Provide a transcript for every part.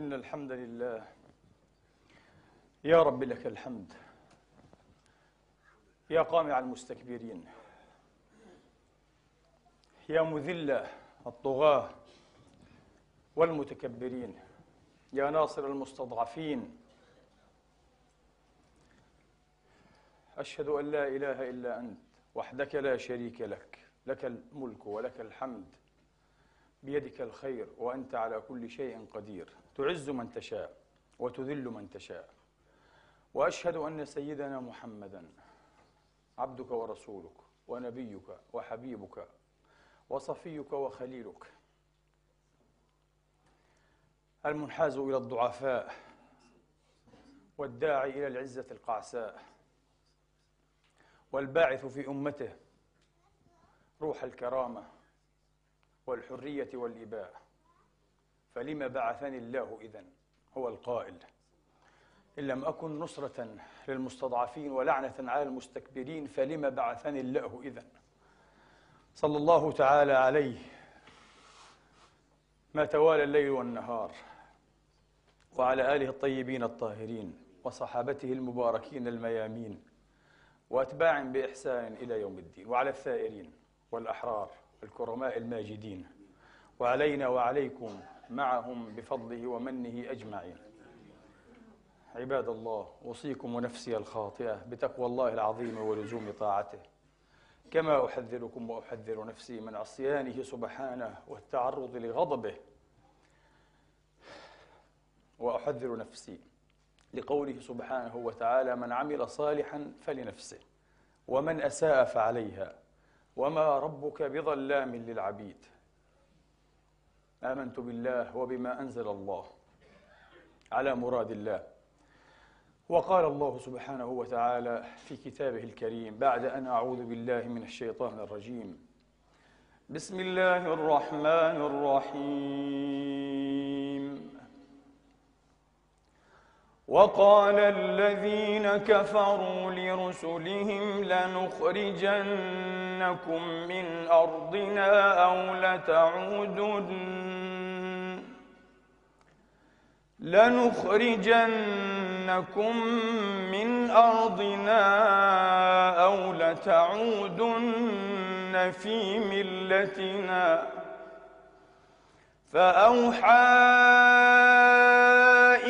إن الحمد لله. يا رب لك الحمد. يا قامع المستكبرين. يا مذل الطغاة والمتكبرين. يا ناصر المستضعفين. أشهد أن لا إله إلا أنت وحدك لا شريك لك. لك الملك ولك الحمد. بيدك الخير وأنت على كل شيء قدير. تعز من تشاء وتذل من تشاء. وأشهد أن سيدنا محمدًا عبدك ورسولك ونبيك وحبيبك وصفيك وخليلك. المنحاز إلى الضعفاء والداعي إلى العزة القعساء والباعث في أمته روح الكرامة والحرية والإباء. فلم بعثني الله إذن؟ هو القائل. إن لم أكن نصرة للمستضعفين ولعنة على المستكبرين فلم بعثني الله إذن؟ صلى الله تعالى عليه. ما توالى الليل والنهار وعلى آله الطيبين الطاهرين وصحابته المباركين الميامين وأتباع بإحسان إلى يوم الدين وعلى الثائرين والأحرار الكرماء الماجدين. وعلينا وعليكم معهم بفضله ومنه أجمعين. عباد الله أوصيكم ونفسي الخاطئة بتقوى الله العظيم ولزوم طاعته. كما أحذركم وأحذر نفسي من عصيانه سبحانه والتعرض لغضبه. وأحذر نفسي لقوله سبحانه وتعالى من عمل صالحا فلنفسه ومن أساء فعليها وما ربك بظلام للعبيد. آمنت بالله وبما أنزل الله على مراد الله. وقال الله سبحانه وتعالى في كتابه الكريم بعد أن أعوذ بالله من الشيطان الرجيم. بسم الله الرحمن الرحيم. وقال الذين كفروا لرسلهم لنخرجنكم من أرضنا أو لتعودن لنخرجنكم من أرضنا أو لتعودن في ملتنا فأوحى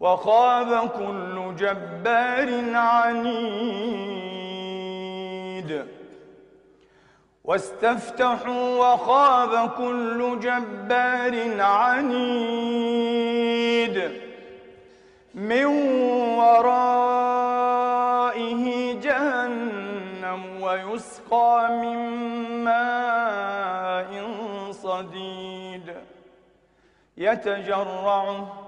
وخاب كل جبار عنيد. واستفتحوا وخاب كل جبار عنيد. من ورائه جهنم ويسقى من ماء صديد. يتجرعه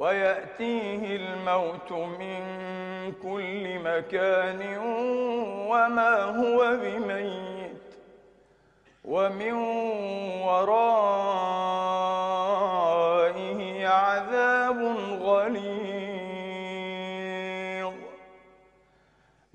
ويأتيه الموت من كل مكان وما هو بميت ومن ورائه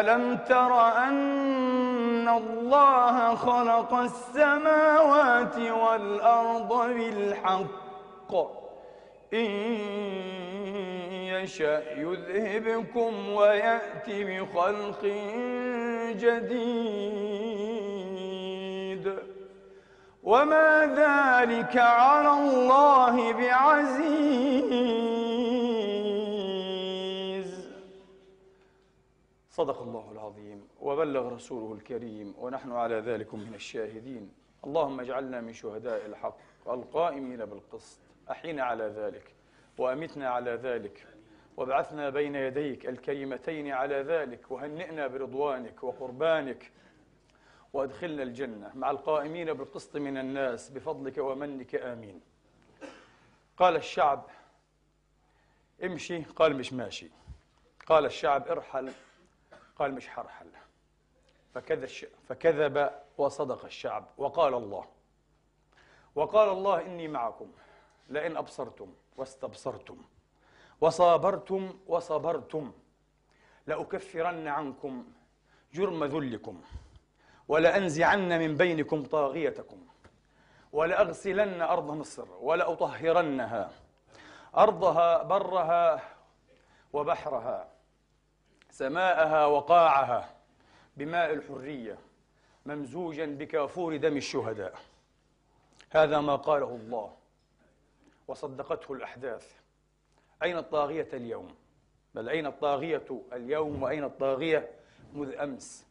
ألم تر أن الله خلق السماوات والأرض بالحق؟ إن يشأ يذهبكم ويأتي بخلق جديد. وما ذلك على الله بعزيز. صدق الله العظيم وبلغ رسوله الكريم ونحن على ذلك من الشاهدين. اللهم اجعلنا من شهداء الحق القائمين بالقسط. أحينا على ذلك وأمتنا على ذلك وابعثنا بين يديك الكلمتين على ذلك وهنئنا برضوانك وقربانك وأدخلنا الجنة مع القائمين بالقسط من الناس بفضلك ومنك آمين. قال الشعب امشي. قال مش ماشي. قال الشعب ارحل. قال مش حرحل فكذب, فكذب وصدق الشعب وقال الله وقال الله إني معكم لئن أبصرتم واستبصرتم وصابرتم وصبرتم لأكفرن عنكم جرم ذلكم ولأنزعن من بينكم طاغيتكم ولأغسلن أرض مصر ولأطهرنها أرضها برها وبحرها سماءها وقاعها بماء الحرية ممزوجا بكافور دم الشهداء. هذا ما قاله الله وصدقته الأحداث. أين الطاغية اليوم؟ بل أين الطاغية اليوم وأين الطاغية مذ أمس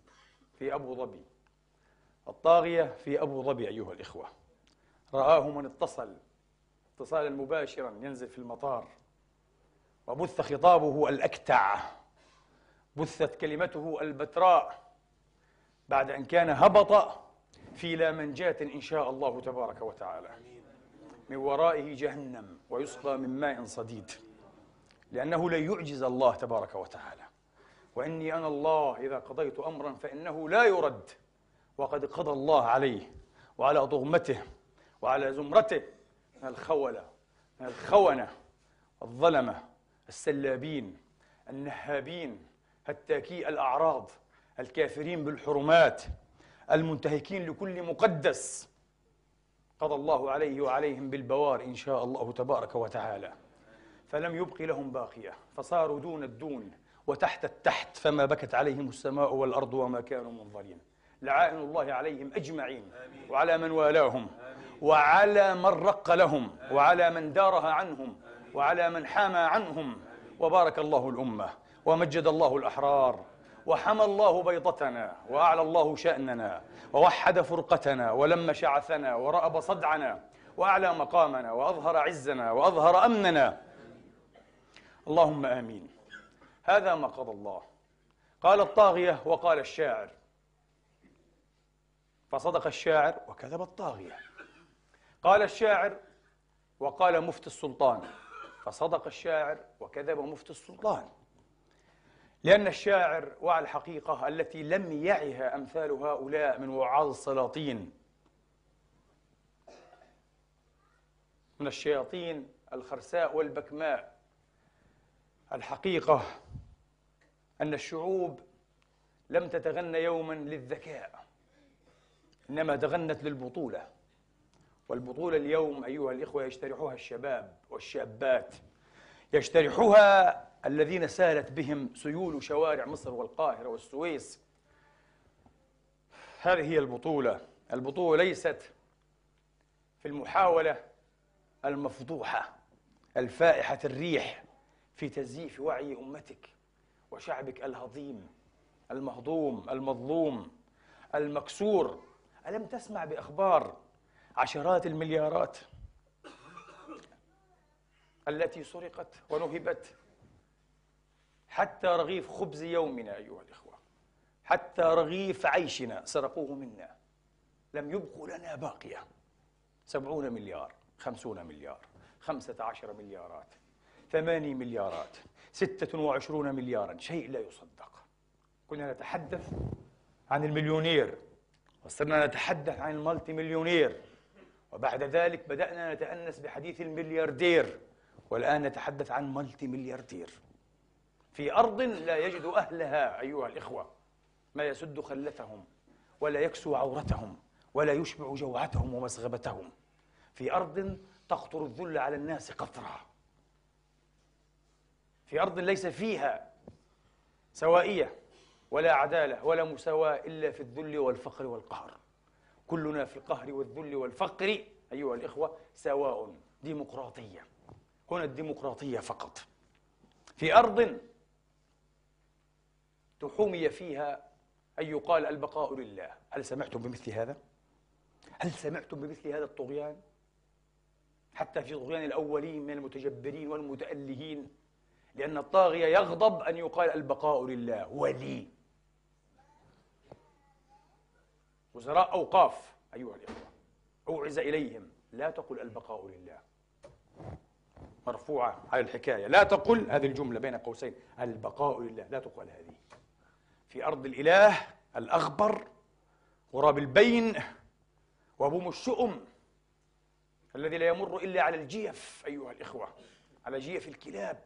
في أبو ظبي؟ الطاغية في أبو ظبي أيها الإخوة. رآه من اتصل اتصالا مباشرا ينزل في المطار. وبث خطابه الأكتع. بثت كلمته البتراء بعد أن كان هبط في لا منجاة إن شاء الله تبارك وتعالى. من ورائه جهنم ويسقى من ماء صديد. لأنه لا يعجز الله تبارك وتعالى. وإني أنا الله إذا قضيت أمرا فإنه لا يرد. وقد قضى الله عليه وعلى ضغمته وعلى زمرته. من الخولة من الخونة الظلمة السلابين النهابين هتاكي الأعراض الكافرين بالحرمات المنتهكين لكل مقدس. قضى الله عليه وعليهم بالبوار إن شاء الله تبارك وتعالى. فلم يبق لهم باقية. فصاروا دون الدون وتحت التحت فما بكت عليهم السماء والأرض وما كانوا منظرين. لعائن الله عليهم أجمعين وعلى من والاهم وعلى من رق لهم وعلى من دارها عنهم وعلى من حامى عنهم. وبارك الله الأمة. ومجد الله الأحرار وحمى الله بيضتنا وأعلى الله شأننا ووحد فرقتنا ولم شعثنا ورأب صدعنا وأعلى مقامنا وأظهر عزنا وأظهر أمننا. اللهم آمين. هذا ما قضى الله. قال الطاغية وقال الشاعر. فصدق الشاعر وكذب الطاغية. قال الشاعر وقال مفتي السلطان. فصدق الشاعر وكذب مفتي السلطان. لأن الشاعر وعى الحقيقة التي لم يعها أمثال هؤلاء من وعاظ السلاطين. من الشياطين الخرساء والبكماء. الحقيقة أن الشعوب لم تتغنى يوما للذكاء إنما تغنت للبطولة. والبطولة اليوم أيها الإخوة يجترحها الشباب والشابات. يجترحها الذين سالت بهم سيول شوارع مصر والقاهرة والسويس. هذه هي البطولة. البطولة ليست في المحاولة المفضوحة الفائحة الريح في تزييف وعي أمتك وشعبك الهضيم المهضوم المظلوم المكسور. ألم تسمع بأخبار عشرات المليارات التي سرقت ونهبت حتى رغيف خبز يومنا أيها الإخوة. حتى رغيف عيشنا سرقوه منا. لم يبقوا لنا باقية. سبعون مليار خمسون مليار خمسة عشر مليارات ثماني مليارات ستة وعشرون مليارا. شيء لا يصدق. كنا نتحدث عن المليونير وصرنا نتحدث عن المالتي مليونير. وبعد ذلك بدأنا نتأنس بحديث الملياردير والآن نتحدث عن مالتي ملياردير. في أرض لا يجد أهلها أيها الإخوة. ما يسد خلتهم ولا يكسو عورتهم ولا يشبع جوعتهم ومسغبتهم في أرض تقطر الذل على الناس قطرا في أرض ليس فيها سوائية ولا عدالة ولا مساواة إلا في الذل والفقر والقهر. كلنا في القهر والذل والفقر أيها الإخوة سواء ديمقراطية. هنا الديمقراطية فقط. في أرض تحومي فيها أن يقال البقاء لله. هل سمعتم بمثل هذا؟ هل سمعتم بمثل هذا الطغيان؟ حتى في طغيان الأولين من المتجبرين والمتألهين. لأن الطاغية يغضب أن يقال البقاء لله. ولي. وزراء أوقاف أيها الإخوة أوعز إليهم. لا تقل البقاء لله. مرفوعة على الحكاية. لا تقل هذه الجملة بين قوسين. البقاء لله. لا تقل هذه. في أرض الإله الأغبر غراب البين وبوم الشؤم الذي لا يمر إلا على الجيف أيها الإخوة على جيف الكلاب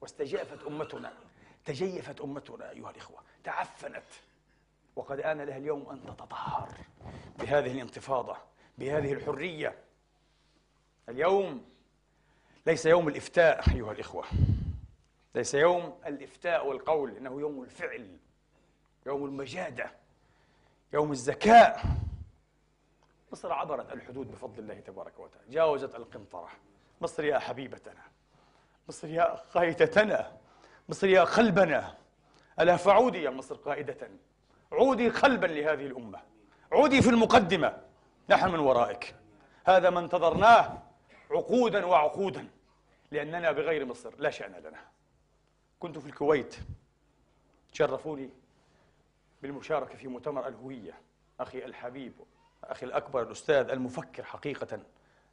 واستجافت أمتنا تجيفت أمتنا أيها الإخوة تعفنت وقد آن لها اليوم أن تتطهر بهذه الانتفاضة بهذه الحرية. اليوم ليس يوم الإفتاء أيها الإخوة ليس يوم الإفتاء والقول إنه يوم الفعل. يوم المجادة يوم الزكاء مصر عبرت الحدود بفضل الله تبارك وتعالى. جاوزت القنطرة. مصر يا حبيبتنا. مصر يا قائدتنا مصر يا قلبنا. ألا فعودي يا مصر قائدة. عودي قلبا لهذه الأمة. عودي في المقدمة. نحن من ورائك. هذا ما انتظرناه عقودا وعقودا. لأننا بغير مصر لا شأن لنا. كنت في الكويت. شرفوني بالمشاركة في مؤتمر الهوية. أخي الحبيب أخي الأكبر الأستاذ المفكر حقيقة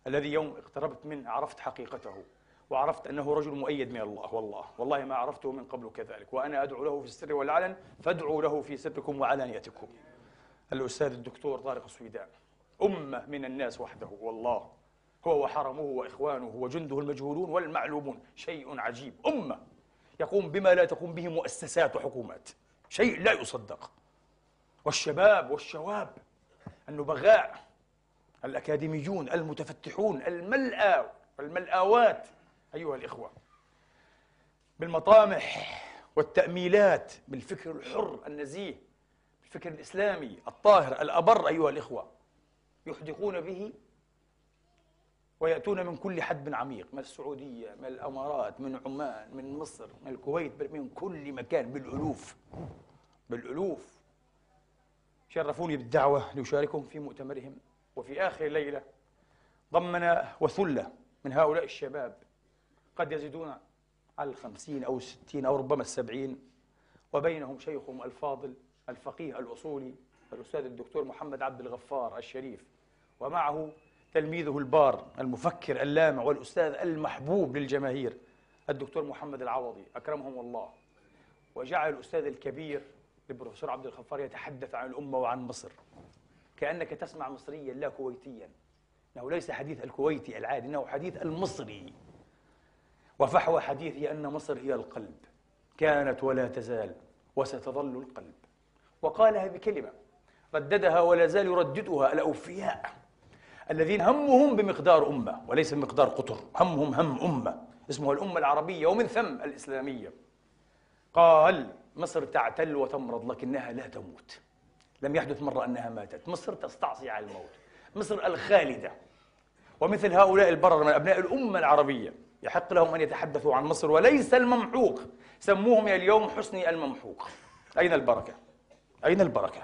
الذي يوم اقتربت منه عرفت حقيقته وعرفت أنه رجل مؤيد من الله والله والله ما عرفته من قبل كذلك. وأنا أدعو له في السر والعلن فادعوا له في سركم وعلانيتكم. الأستاذ الدكتور طارق السويدان أمة من الناس وحده والله هو وحرمه وإخوانه وجنده المجهولون والمعلومون شيء عجيب أمة. يقوم بما لا تقوم به مؤسسات وحكومات. شيء لا يصدق. والشباب والشواب النبغاء الأكاديميون المتفتحون الملأى والملآوات أيها الإخوة بالمطامح والتأميلات بالفكر الحر النزيه بالفكر الإسلامي الطاهر الأبر أيها الإخوة يحدقون به ويأتون من كل حدب عميق من السعودية من الأمارات من عمان من مصر من الكويت من كل مكان بالألوف. بالألوف. شرفوني بالدعوة لأشاركهم في مؤتمرهم. وفي آخر ليلة ضمن وثلة من هؤلاء الشباب قد يزيدون على الخمسين أو الستين أو ربما السبعين وبينهم شيخهم الفاضل الفقيه الأصولي الأستاذ الدكتور محمد عبد الغفار الشريف ومعه تلميذه البار المفكر اللامع والأستاذ المحبوب للجماهير الدكتور محمد العوضي أكرمهم الله. وجعل الأستاذ الكبير البروفيسور عبد الغفار يتحدث عن الأمة وعن مصر. كأنك تسمع مصريا لا كويتيا. إنه ليس حديث الكويتي العادي إنه حديث المصري. وفحوى حديثه أن مصر هي القلب. كانت ولا تزال وستظل القلب. وقالها بكلمة رددها ولا زال يرددها الأوفياء. الذين همهم بمقدار أمة وليس بمقدار قطر. همهم هم أمة. اسمها الأمة العربية ومن ثم الإسلامية. قال مصر تعتل وتمرض لكنها لا تموت. لم يحدث مرة أنها ماتت. مصر تستعصي على الموت. مصر الخالدة. ومثل هؤلاء البرر من أبناء الأمة العربية يحق لهم أن يتحدثوا عن مصر وليس الممحوق. سموهم اليوم حسني الممحوق. أين البركة؟ أين البركة؟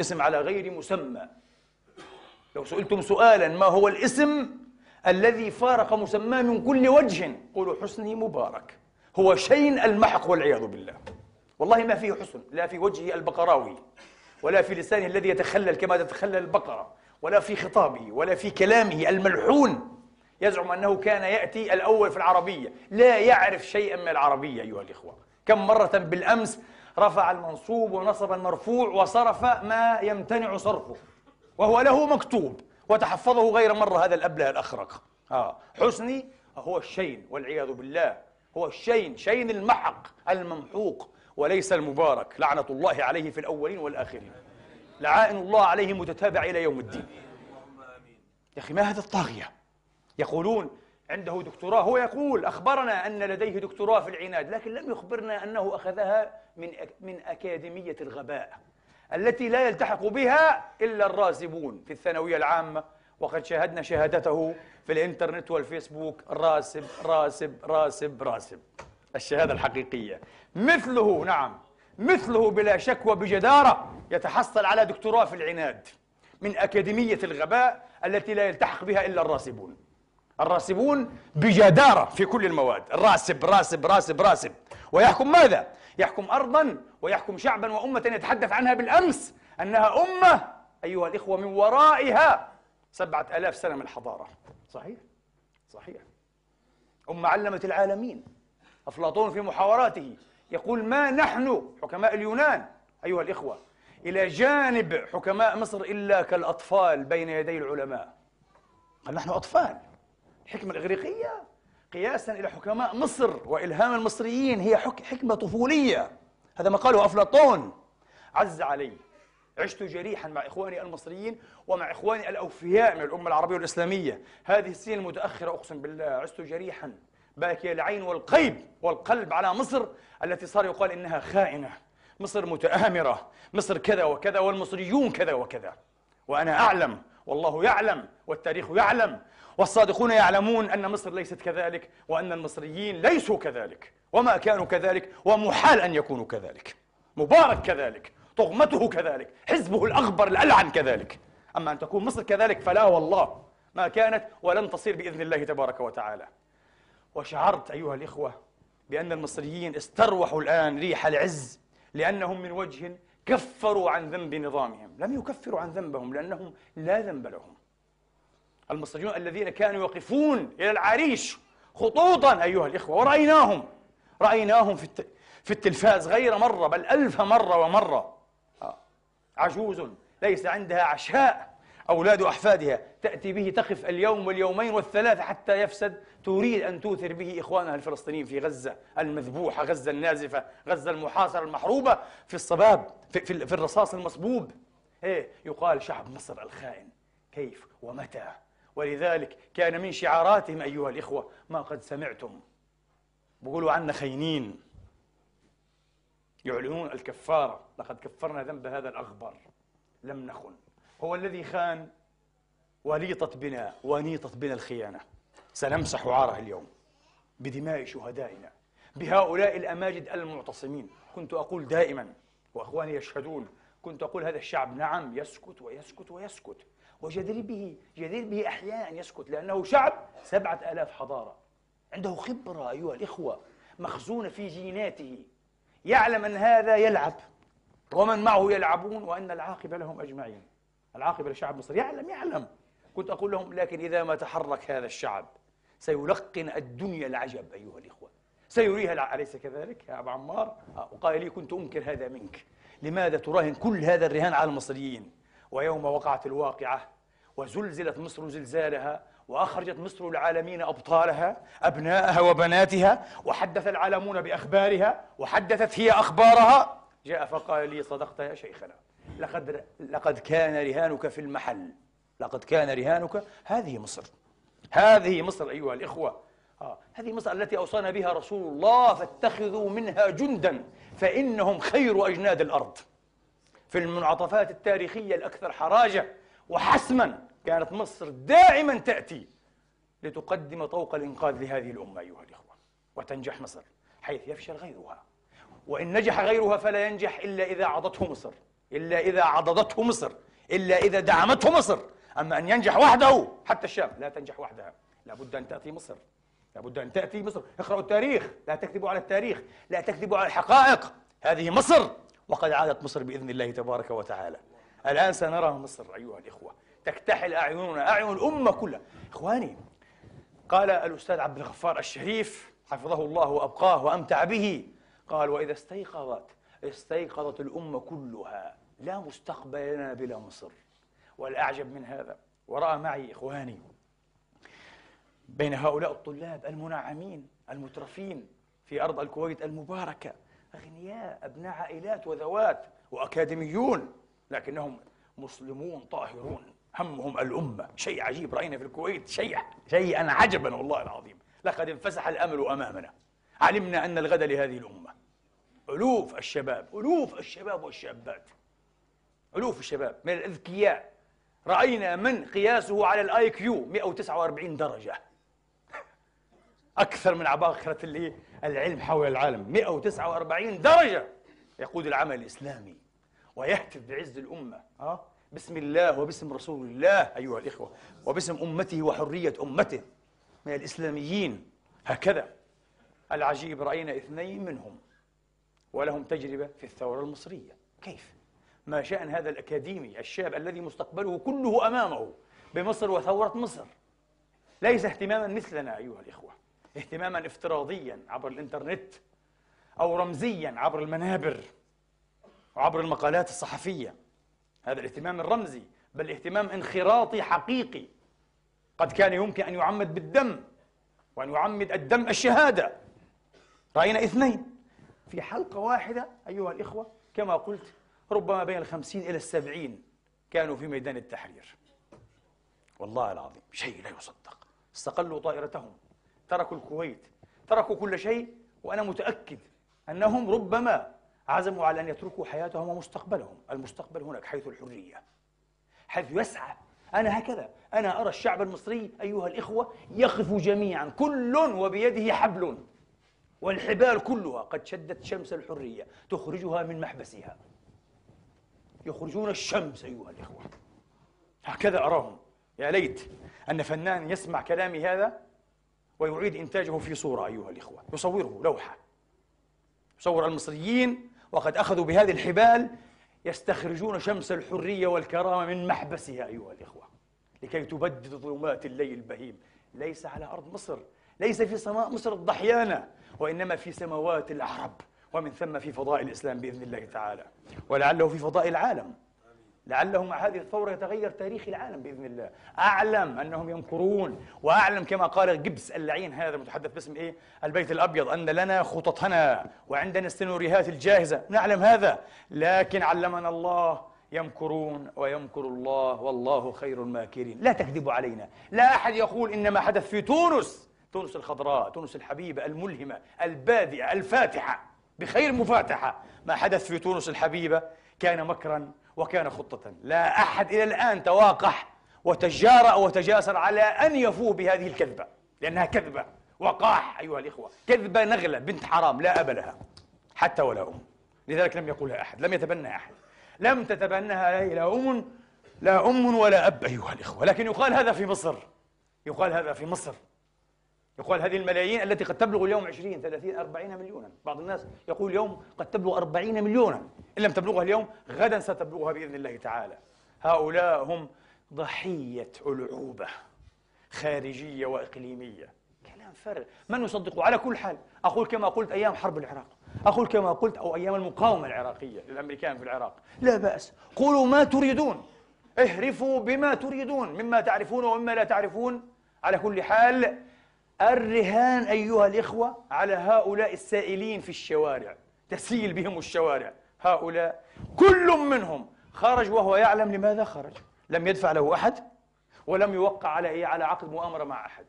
اسم على غير مسمى. لو سئلتم سؤالا ما هو الاسم الذي فارق مسماه من كل وجه؟ قولوا حسني مبارك. هو شين المحق والعياذ بالله. والله ما فيه حسن لا في وجهه البقراوي ولا في لسانه الذي يتخلل كما تتخلل البقرة ولا في خطابه ولا في كلامه الملحون. يزعم أنه كان يأتي الأول في العربية. لا يعرف شيئا من العربية أيها الإخوة. كم مرة بالأمس رفع المنصوب ونصب المرفوع وصرف ما يمتنع صرفه. وهو له مكتوب. وتحفظه غير مرة هذا الأبلة الأخرق. آه. حسني هو الشين والعياذ بالله. هو الشين شين المحق الممحوق وليس المبارك. لعنة الله عليه في الأولين والآخرين. لعائن الله عليه متتابع إلى يوم الدين. يا أخي ما هذا الطاغية؟ يقولون عنده دكتوراه. هو يقول أخبرنا أن لديه دكتوراه في العناد لكن لم يخبرنا أنه أخذها من من أكاديمية الغباء. التي لا يلتحق بها إلا الراسبون في الثانوية العامة. وقد شاهدنا شهادته في الإنترنت والفيسبوك. راسب راسب راسب راسب الشهادة الحقيقية. مثله نعم. مثله بلا شك وبجدارة يتحصل على دكتوراه في العناد من أكاديمية الغباء التي لا يلتحق بها إلا الراسبون الراسبون بجدارة في كل المواد. راسب راسب راسب راسب ويحكم ماذا؟ يحكم أرضا ويحكم شعبا وأمة يتحدث عنها بالأمس أنها أمة أيها الإخوة من ورائها سبعة آلاف سنة من الحضارة. صحيح؟ صحيح. أمة علمت العالمين. أفلاطون في محاوراته يقول ما نحن حكماء اليونان أيها الإخوة؟ إلى جانب حكماء مصر إلا كالأطفال بين يدي العلماء. قال نحن أطفال؟ الحكمة الإغريقية قياسا إلى حكماء مصر وإلهام المصريين هي حكمة طفولية. هذا ما قاله أفلاطون. عز علي عشت جريحا مع إخواني المصريين ومع إخواني الأوفياء من الأمة العربية والإسلامية. هذه السنين المتأخرة أقسم بالله عشت جريحا. باكي العين والقيب والقلب على مصر التي صار يقال إنها خائنة. مصر متآمرة. مصر كذا وكذا والمصريون كذا وكذا. وأنا أعلم والله يعلم والتاريخ يعلم والصادقون يعلمون أن مصر ليست كذلك وأن المصريين ليسوا كذلك وما كانوا كذلك ومحال أن يكونوا كذلك مبارك كذلك طغمته كذلك حزبه الأغبر الألعن كذلك أما أن تكون مصر كذلك فلا والله ما كانت ولن تصير بإذن الله تبارك وتعالى وشعرت أيها الإخوة بأن المصريين استروحوا الآن ريح العز لأنهم من وجه كفروا عن ذنب نظامهم. لم يكفروا عن ذنبهم لأنهم لا ذنب لهم. المصريون الذين كانوا يقفون إلى العريش خطوطا أيها الإخوة ورأيناهم. رأيناهم في في التلفاز غير مرة بل ألف مرة ومرة. آه. عجوز ليس عندها عشاء. أولاد أحفادها تأتي به تقف اليوم واليومين والثلاثة حتى يفسد تريد أن توثر به إخوانها الفلسطينيين في غزة المذبوحة غزة النازفة غزة المحاصرة المحروبة في الصباب في, في, في الرصاص المصبوب. إيه يقال شعب مصر الخائن. كيف ومتى؟ ولذلك كان من شعاراتهم أيها الإخوة ما قد سمعتم. بقولوا عنا خينين. يعلنون الكفارة. لقد كفرنا ذنب هذا الأغبر لم نخن. هو الذي خان وليطت بنا ونيطت بنا الخيانة. سنمسح عاره اليوم بدماء شهدائنا بهؤلاء الأماجد المعتصمين. كنت أقول دائما وأخواني يشهدون كنت أقول هذا الشعب نعم يسكت ويسكت ويسكت. وجدير به جدير به أحيانا يسكت لأنه شعب سبعة آلاف حضارة. عنده خبرة أيها الإخوة مخزونة في جيناته. يعلم أن هذا يلعب ومن معه يلعبون وأن العاقبة لهم أجمعين. العاقبة لشعب مصر يعلم يعلم. كنت أقول لهم لكن إذا ما تحرك هذا الشعب سيلقن الدنيا العجب أيها الإخوة. سيريها أليس كذلك يا أبو عمار؟ وقال لي كنت أنكر هذا منك. لماذا تراهن كل هذا الرهان على المصريين؟ ويوم وقعت الواقعة وزلزلت مصر زلزالها وأخرجت مصر العالمين أبطالها أبناءها وبناتها وحدث العالمون بأخبارها وحدثت هي أخبارها. جاء فقال لي صدقت يا شيخنا. لقد لقد كان رهانك في المحل. لقد كان رهانك. هذه مصر. هذه مصر أيها الإخوة. آه. هذه مصر التي أوصانا بها رسول الله فاتخذوا منها جندا فإنهم خير أجناد الأرض. في المنعطفات التاريخية الأكثر حراجة وحسما كانت مصر دائما تأتي لتقدم طوق الإنقاذ لهذه الأمة أيها الإخوة. وتنجح مصر حيث يفشل غيرها. وإن نجح غيرها فلا ينجح إلا إذا عضته مصر. إلا إذا عضدته مصر إلا إذا دعمته مصر. أما أن ينجح وحده حتى الشام لا تنجح وحدها. لابد أن تأتي مصر. لابد أن تأتي مصر. اقرأوا التاريخ. لا تكذبوا على التاريخ. لا تكذبوا على الحقائق. هذه مصر. وقد عادت مصر بإذن الله تبارك وتعالى. الآن سنرى مصر أيها الإخوة. تكتحل أعيننا أعين الأمة كلها. إخواني قال الأستاذ عبد الغفار الشريف حفظه الله وأبقاه وأمتع به قال وإذا استيقظت استيقظت الأمة كلها لا مستقبل لنا بلا مصر. والأعجب من هذا ورأى معي إخواني بين هؤلاء الطلاب المنعمين المترفين في أرض الكويت المباركة أغنياء أبناء عائلات وذوات وأكاديميون لكنهم مسلمون طاهرون. همهم الأمة. شيء عجيب رأينا في الكويت شيء شيئا عجبا والله العظيم. لقد انفسح الأمل أمامنا. علمنا أن الغد لهذه الأمة. ألوف الشباب ألوف الشباب والشابات. ألوف الشباب من الأذكياء. رأينا من قياسه على الآي كيو 149 درجة. أكثر من عباقرة اللي العلم حول العالم 149 درجة. يقود العمل الإسلامي ويهتف بعز الأمة. أه؟ بسم الله وباسم رسول الله أيها الإخوة وباسم أمته وحرية أمته. من الإسلاميين هكذا. العجيب رأينا اثنين منهم ولهم تجربة في الثورة المصرية. كيف؟ ما شأن هذا الأكاديمي الشاب الذي مستقبله كله أمامه بمصر وثورة مصر. ليس اهتماما مثلنا أيها الإخوة. اهتماما افتراضيا عبر الإنترنت أو رمزيا عبر المنابر وعبر المقالات الصحفية. هذا الاهتمام الرمزي بل اهتمام انخراطي حقيقي. قد كان يمكن أن يعمد بالدم وأن يعمد الدم الشهادة. رأينا اثنين في حلقة واحدة أيها الإخوة كما قلت ربما بين الخمسين إلى السبعين كانوا في ميدان التحرير. والله العظيم شيء لا يصدق. استقلوا طائرتهم تركوا الكويت تركوا كل شيء وأنا متأكد أنهم ربما عزموا على أن يتركوا حياتهم ومستقبلهم. المستقبل هناك حيث الحرية حيث يسعى. أنا هكذا أنا أرى الشعب المصري أيها الإخوة يقف جميعا كل وبيده حبل والحبال كلها قد شدت شمس الحرية تخرجها من محبسها. يخرجون الشمس أيها الإخوة. هكذا أراهم. يا ليت أن فنان يسمع كلامي هذا ويعيد إنتاجه في صورة أيها الإخوة. يصوره لوحة. يصور المصريين وقد أخذوا بهذه الحبال يستخرجون شمس الحرية والكرامة من محبسها أيها الإخوة لكي تبدد ظلمات الليل البهيم. ليس على أرض مصر ليس في سماء مصر الضحيانة وإنما في سماوات العرب ومن ثم في فضاء الإسلام بإذن الله تعالى. ولعله في فضاء العالم. لعله مع هذه الثورة يتغير تاريخ العالم بإذن الله. أعلم أنهم يمكرون وأعلم كما قال جيبس اللعين هذا المتحدث باسم إيه؟ البيت الأبيض أن لنا خططنا وعندنا السيناريوهات الجاهزة. نعلم هذا لكن علمنا الله يمكرون ويمكر الله والله خير الماكرين. لا تكذبوا علينا. لا أحد يقول إن ما حدث في تونس. تونس الخضراء تونس الحبيبة الملهمة البادئة الفاتحة. بخير فاتحة. ما حدث في تونس الحبيبة كان مكرا وكان خطة. لا أحد إلى الآن تواقح وتجارأ وتجاسر على أن يفوه بهذه الكذبة لأنها كذبة. وقاح أيها الإخوة. كذبة نغلة بنت حرام لا أب لها حتى ولا أم. لذلك لم يقولها أحد لم يتبنى أحد. لم تتبنها لا أم لا أم ولا أب أيها الإخوة. لكن يقال هذا في مصر. يقال هذا في مصر. يقال هذه الملايين التي قد تبلغ اليوم 20 30 40 مليونا. بعض الناس يقول اليوم قد تبلغ 40 مليونا. إن لم تبلغها اليوم غدا ستبلغها بإذن الله تعالى. هؤلاء هم ضحية ألعوبة خارجية وإقليمية. كلام فارغ من يصدقه على كل حال أقول كما قلت أيام حرب العراق. أقول كما قلت أو أيام المقاومة العراقية للأمريكان في العراق. لا بأس. قولوا ما تريدون. اهرفوا بما تريدون مما تعرفون ومما لا تعرفون. على كل حال الرهان أيها الإخوة على هؤلاء السائلين في الشوارع تسيل بهم الشوارع. هؤلاء كل منهم خرج وهو يعلم لماذا خرج. لم يدفع له أحد ولم يوقع على إيه؟ على عقد مؤامرة مع أحد.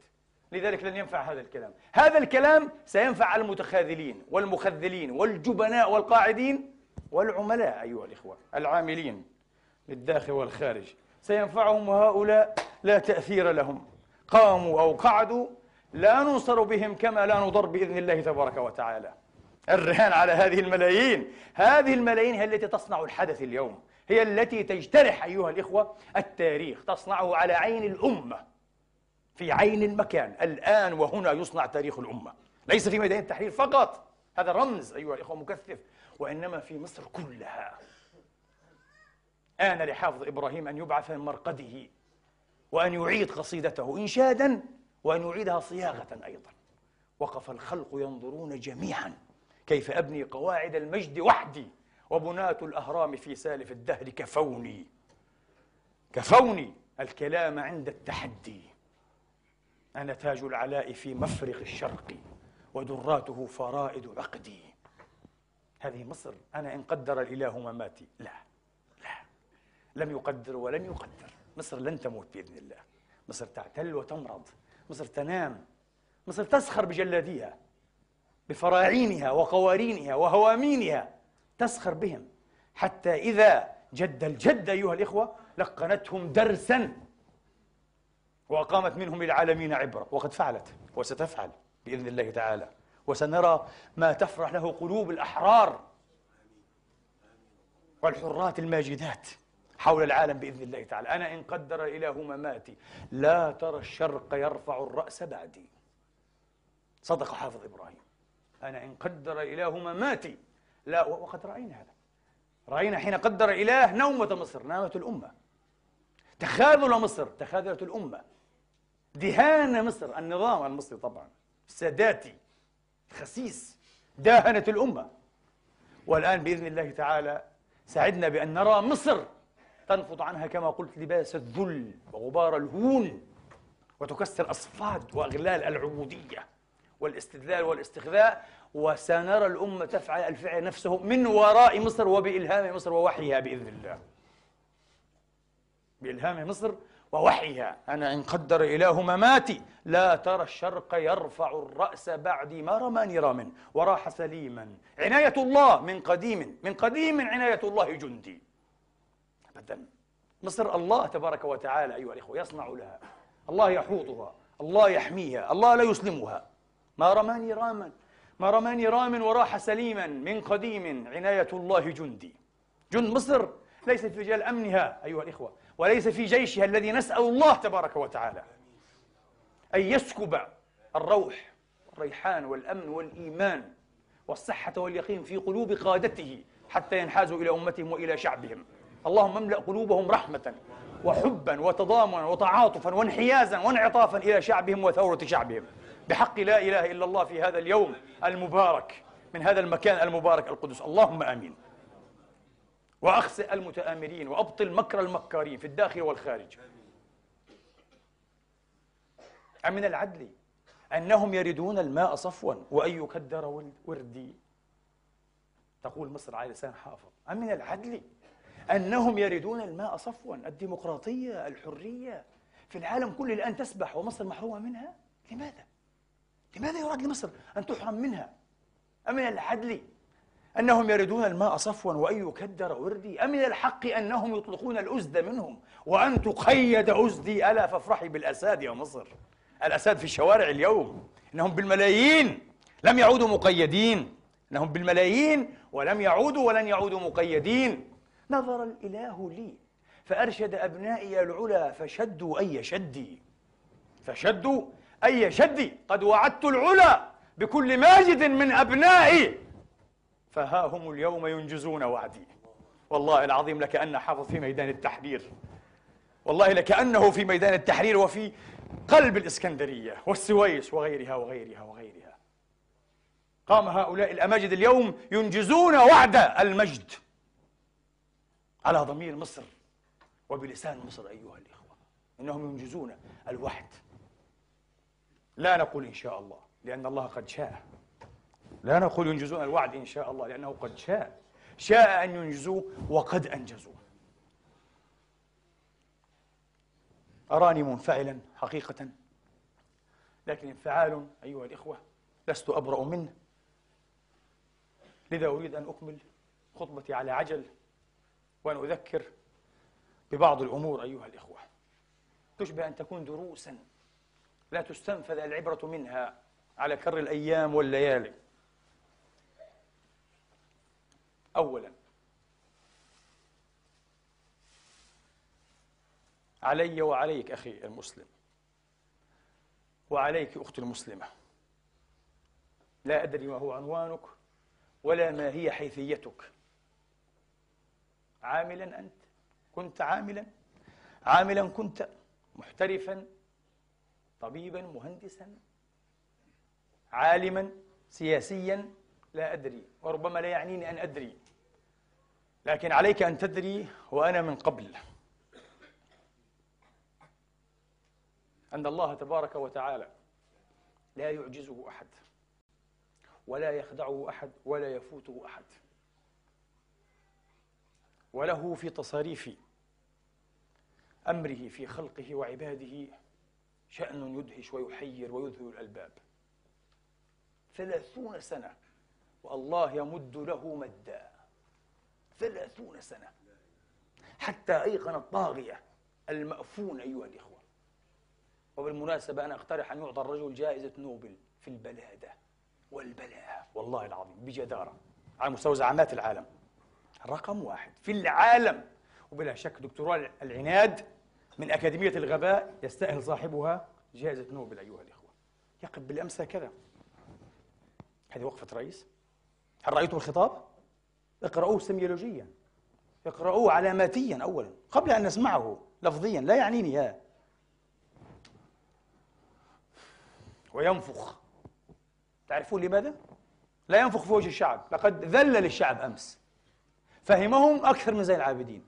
لذلك لن ينفع هذا الكلام. هذا الكلام سينفع المتخاذلين والمخذلين والجبناء والقاعدين والعملاء أيها الإخوة العاملين للداخل والخارج. سينفعهم وهؤلاء لا تأثير لهم. قاموا أو قعدوا لا ننصر بهم كما لا نضر بإذن الله تبارك وتعالى. الرهان على هذه الملايين. هذه الملايين هي التي تصنع الحدث اليوم. هي التي تجترح أيها الإخوة التاريخ. تصنعه على عين الأمة. في عين المكان. الآن وهنا يصنع تاريخ الأمة. ليس في ميدان التحرير فقط. هذا رمز أيها الإخوة مكثف. وإنما في مصر كلها. آن لحافظ إبراهيم أن يبعث من مرقده وأن يعيد قصيدته إنشادا وأن يعيدها صياغة أيضا. وقف الخلق ينظرون جميعا. كيف أبني قواعد المجد وحدي وبناة الأهرام في سالف الدهر كفوني. كفوني الكلام عند التحدي. أنا تاج العلاء في مفرق الشرق ودراته فرائد عقدي. هذه مصر أنا إن قدر الإله مماتي. لا لا. لم يقدر ولن يقدر. مصر لن تموت بإذن الله. مصر تعتل وتمرض. مصر تنام. مصر تسخر بجلاديها بفراعينها وقوارينها وهوامينها تسخر بهم. حتى إذا جد الجد أيها الإخوة لقنتهم درسا وأقامت منهم للعالمين عبرة. وقد فعلت وستفعل بإذن الله تعالى. وسنرى ما تفرح له قلوب الأحرار والحرات الماجدات. حول العالم بإذن الله تعالى. أنا إن قدر الإله مماتي لا ترى الشرق يرفع الرأس بعدي. صدق حافظ إبراهيم. أنا إن قدر الإله مماتي لا وقد رأينا هذا. رأينا حين قدر الإله نومة مصر نامت الأمة. تخاذل مصر تخاذلت الأمة. دهان مصر النظام المصري طبعا. الساداتي الخسيس داهنت الأمة. والآن بإذن الله تعالى سعدنا بأن نرى مصر تنفض عنها كما قلت لباس الذل وغبار الهون وتكسر أصفاد وأغلال العبودية والاستدلال والاستخذاء وسنرى الأمة تفعل الفعل نفسه من وراء مصر وبإلهام مصر ووحيها بإذن الله. بإلهام مصر ووحيها. أنا إن قدر إله مماتي لا ترى الشرق يرفع الرأس بعدي ما رماني رام وراح سليما. عناية الله من قديم من قديم عناية الله جندي. أبدا. مصر الله تبارك وتعالى أيها الإخوة يصنع لها. الله يحوطها الله يحميها الله لا يسلمها. ما رماني راما ما رماني رام وراح سليما من قديم عناية الله جندي. جند مصر ليس في رجال أمنها أيها الإخوة وليس في جيشها الذي نسأل الله تبارك وتعالى أن يسكب الروح والريحان والأمن والإيمان والصحة واليقين في قلوب قادته حتى ينحازوا إلى أمتهم وإلى شعبهم. اللهم املأ قلوبهم رحمة وحبا وتضامنا وتعاطفا وانحيازا وانعطافا إلى شعبهم وثورة شعبهم. بحق لا إله إلا الله في هذا اليوم المبارك من هذا المكان المبارك القدس. اللهم آمين. وأخسئ المتآمرين وأبطل مكر المكارين في الداخل والخارج. أمن العدل أنهم يردون الماء صفوا وأن يكدر وردي تقول مصر على لسان حافظ. أمن العدل. أنهم يردون الماء صفوا الديمقراطية الحرية. في العالم كله الآن تسبح ومصر محرومة منها؟ لماذا؟ لماذا يراد لمصر أن تحرم منها؟ أمن العدل أنهم يردون الماء صفوا وأن يكدر وردي؟ أمن الحق أنهم يطلقون الأزد منهم وأن تقيد أزدي ألا فافرحي بالأساد يا مصر؟ الأساد في الشوارع اليوم. إنهم بالملايين. لم يعودوا مقيدين. إنهم بالملايين ولم يعودوا ولن يعودوا مقيدين. نظر الإله لي فأرشد أبنائي العلا فشدوا أي شدي. فشدوا أي شدي. قد وعدت العلا بكل ماجد من أبنائي. فها هم اليوم ينجزون وعدي. والله العظيم لكأن حافظ في ميدان التحرير. والله لكأنه في ميدان التحرير وفي قلب الإسكندرية والسويس وغيرها وغيرها وغيرها. قام هؤلاء الأماجد اليوم ينجزون وعد المجد. على ضمير مصر وبلسان مصر أيها الإخوة. إنهم ينجزون الوعد لا نقول إن شاء الله لأن الله قد شاء. لا نقول ينجزون الوعد إن شاء الله لأنه قد شاء. شاء أن ينجزوه وقد أنجزوه أراني منفعلا حقيقة لكن انفعال أيها الإخوة لست أبرأ منه. لذا أريد أن أكمل خطبتي على عجل. وأن أذكر ببعض الأمور أيها الإخوة. تشبه أن تكون دروسا لا تستنفذ العبرة منها على كر الأيام والليالي. أولا علي وعليك أخي المسلم وعليك أختي المسلمة. لا أدري ما هو عنوانك ولا ما هي حيثيتك. عاملا أنت. كنت عاملا. عاملا كنت محترفا طبيبا مهندسا عالما سياسيا لا أدري. وربما لا يعنيني أن أدري. لكن عليك أن تدري وأنا من قبل. أن الله تبارك وتعالى لا يعجزه أحد ولا يخدعه أحد ولا يفوته أحد. وله في تصاريف أمره في خلقه وعباده شأن يدهش ويحير ويذهل الألباب. ثلاثون سنة والله يمد له مدا. ثلاثون سنة حتى أيقن الطاغية المأفون أيها الإخوة. وبالمناسبة أنا أقترح أن يعطى الرجل جائزة نوبل في البلادة والبلاءة والله العظيم بجدارة على مستوى زعامات العالم. رقم واحد في العالم. وبلا شك دكتوراه العناد من أكاديمية الغباء يستأهل صاحبها جائزة نوبل أيها الإخوة. يقف بالأمس هكذا. هذه وقفة رئيس. هل رأيتم الخطاب؟ اقرأوه سميولوجيا اقرأوه علاماتيا أولا قبل أن نسمعه لفظيا لا يعنيني ها وينفخ. تعرفون لماذا؟ لا ينفخ في وجه الشعب. لقد ذلل الشعب أمس. فهمهم أكثر من زين العابدين.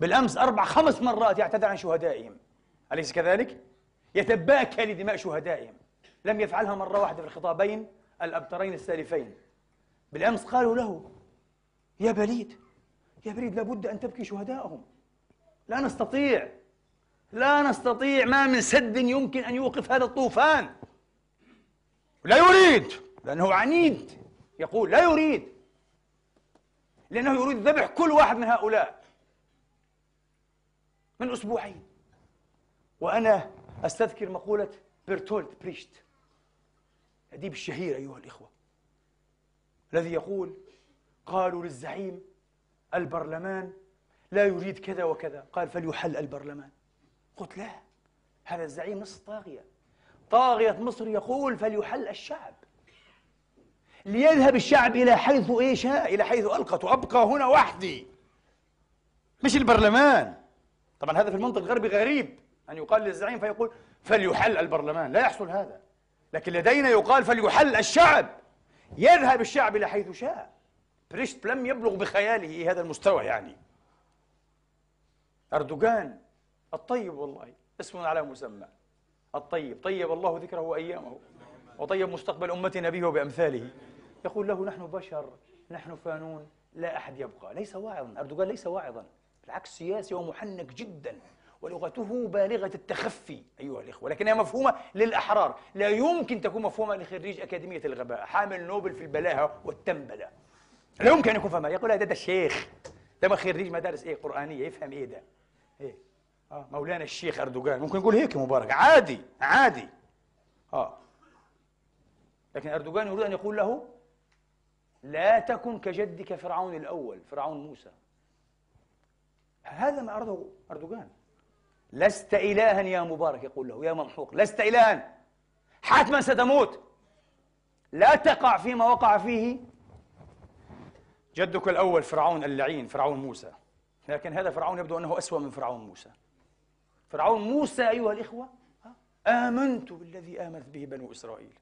بالأمس أربع خمس مرات يعتذر عن شهدائهم. أليس كذلك؟ يتباكى لدماء شهدائهم. لم يفعلها مرة واحدة في الخطابين الأبترين السالفين. بالأمس قالوا له يا بليد يا بليد لابد أن تبكي شهدائهم لا نستطيع لا نستطيع ما من سد يمكن أن يوقف هذا الطوفان. لا يريد لأنه عنيد. يقول لا يريد. لأنه يريد ذبح كل واحد من هؤلاء. من أسبوعين. وأنا أستذكر مقولة برتولت بريشت. الأديب الشهير أيها الإخوة. الذي يقول قالوا للزعيم البرلمان لا يريد كذا وكذا. قال فليحل البرلمان. قلت لا هذا الزعيم نص طاغية. طاغية مصر يقول فليحل الشعب. ليذهب الشعب إلى حيث إيه شاء إلى حيث ألقت. وأبقى هنا وحدي. مش البرلمان. طبعا هذا في المنطق الغربي غريب. أن يقال للزعيم فيقول فليحل البرلمان. لا يحصل هذا. لكن لدينا يقال فليحل الشعب. يذهب الشعب إلى حيث شاء. بريشت لم يبلغ بخياله هذا المستوى يعني. أردوغان. الطيب والله. اسم على مسمى. الطيب. طيب الله ذكره وأيامه. وطيب مستقبل أمتنا به وبأمثاله يقول له نحن بشر نحن فانون لا أحد يبقى. ليس واعظا. أردوغان ليس واعظا. بالعكس سياسي ومحنك جدا. ولغته بالغة التخفي أيها الإخوة. لكنها مفهومة للأحرار. لا يمكن تكون مفهومة لخريج أكاديمية الغباء. حامل نوبل في البلاهة والتنبلة. لا يمكن أن يكون فهمها. يقول هذا الشيخ. ده ما خريج مدارس إيه؟ قرآنية. يفهم إيه ده؟ إيه؟ آه مولانا الشيخ أردوغان. ممكن يقول هيك مبارك. عادي عادي. آه. لكن أردوغان يريد أن يقول له لا تكن كجدك فرعون الأول فرعون موسى. هذا ما أراده أردوغان. لست إلها يا مبارك يقول له يا ممحوق. لست إلها. حتما ستموت. لا تقع فيما وقع فيه جدك الأول فرعون اللعين فرعون موسى. لكن هذا فرعون يبدو أنه أسوأ من فرعون موسى. فرعون موسى أيها الإخوة آمنت بالذي آمنت به بنو إسرائيل.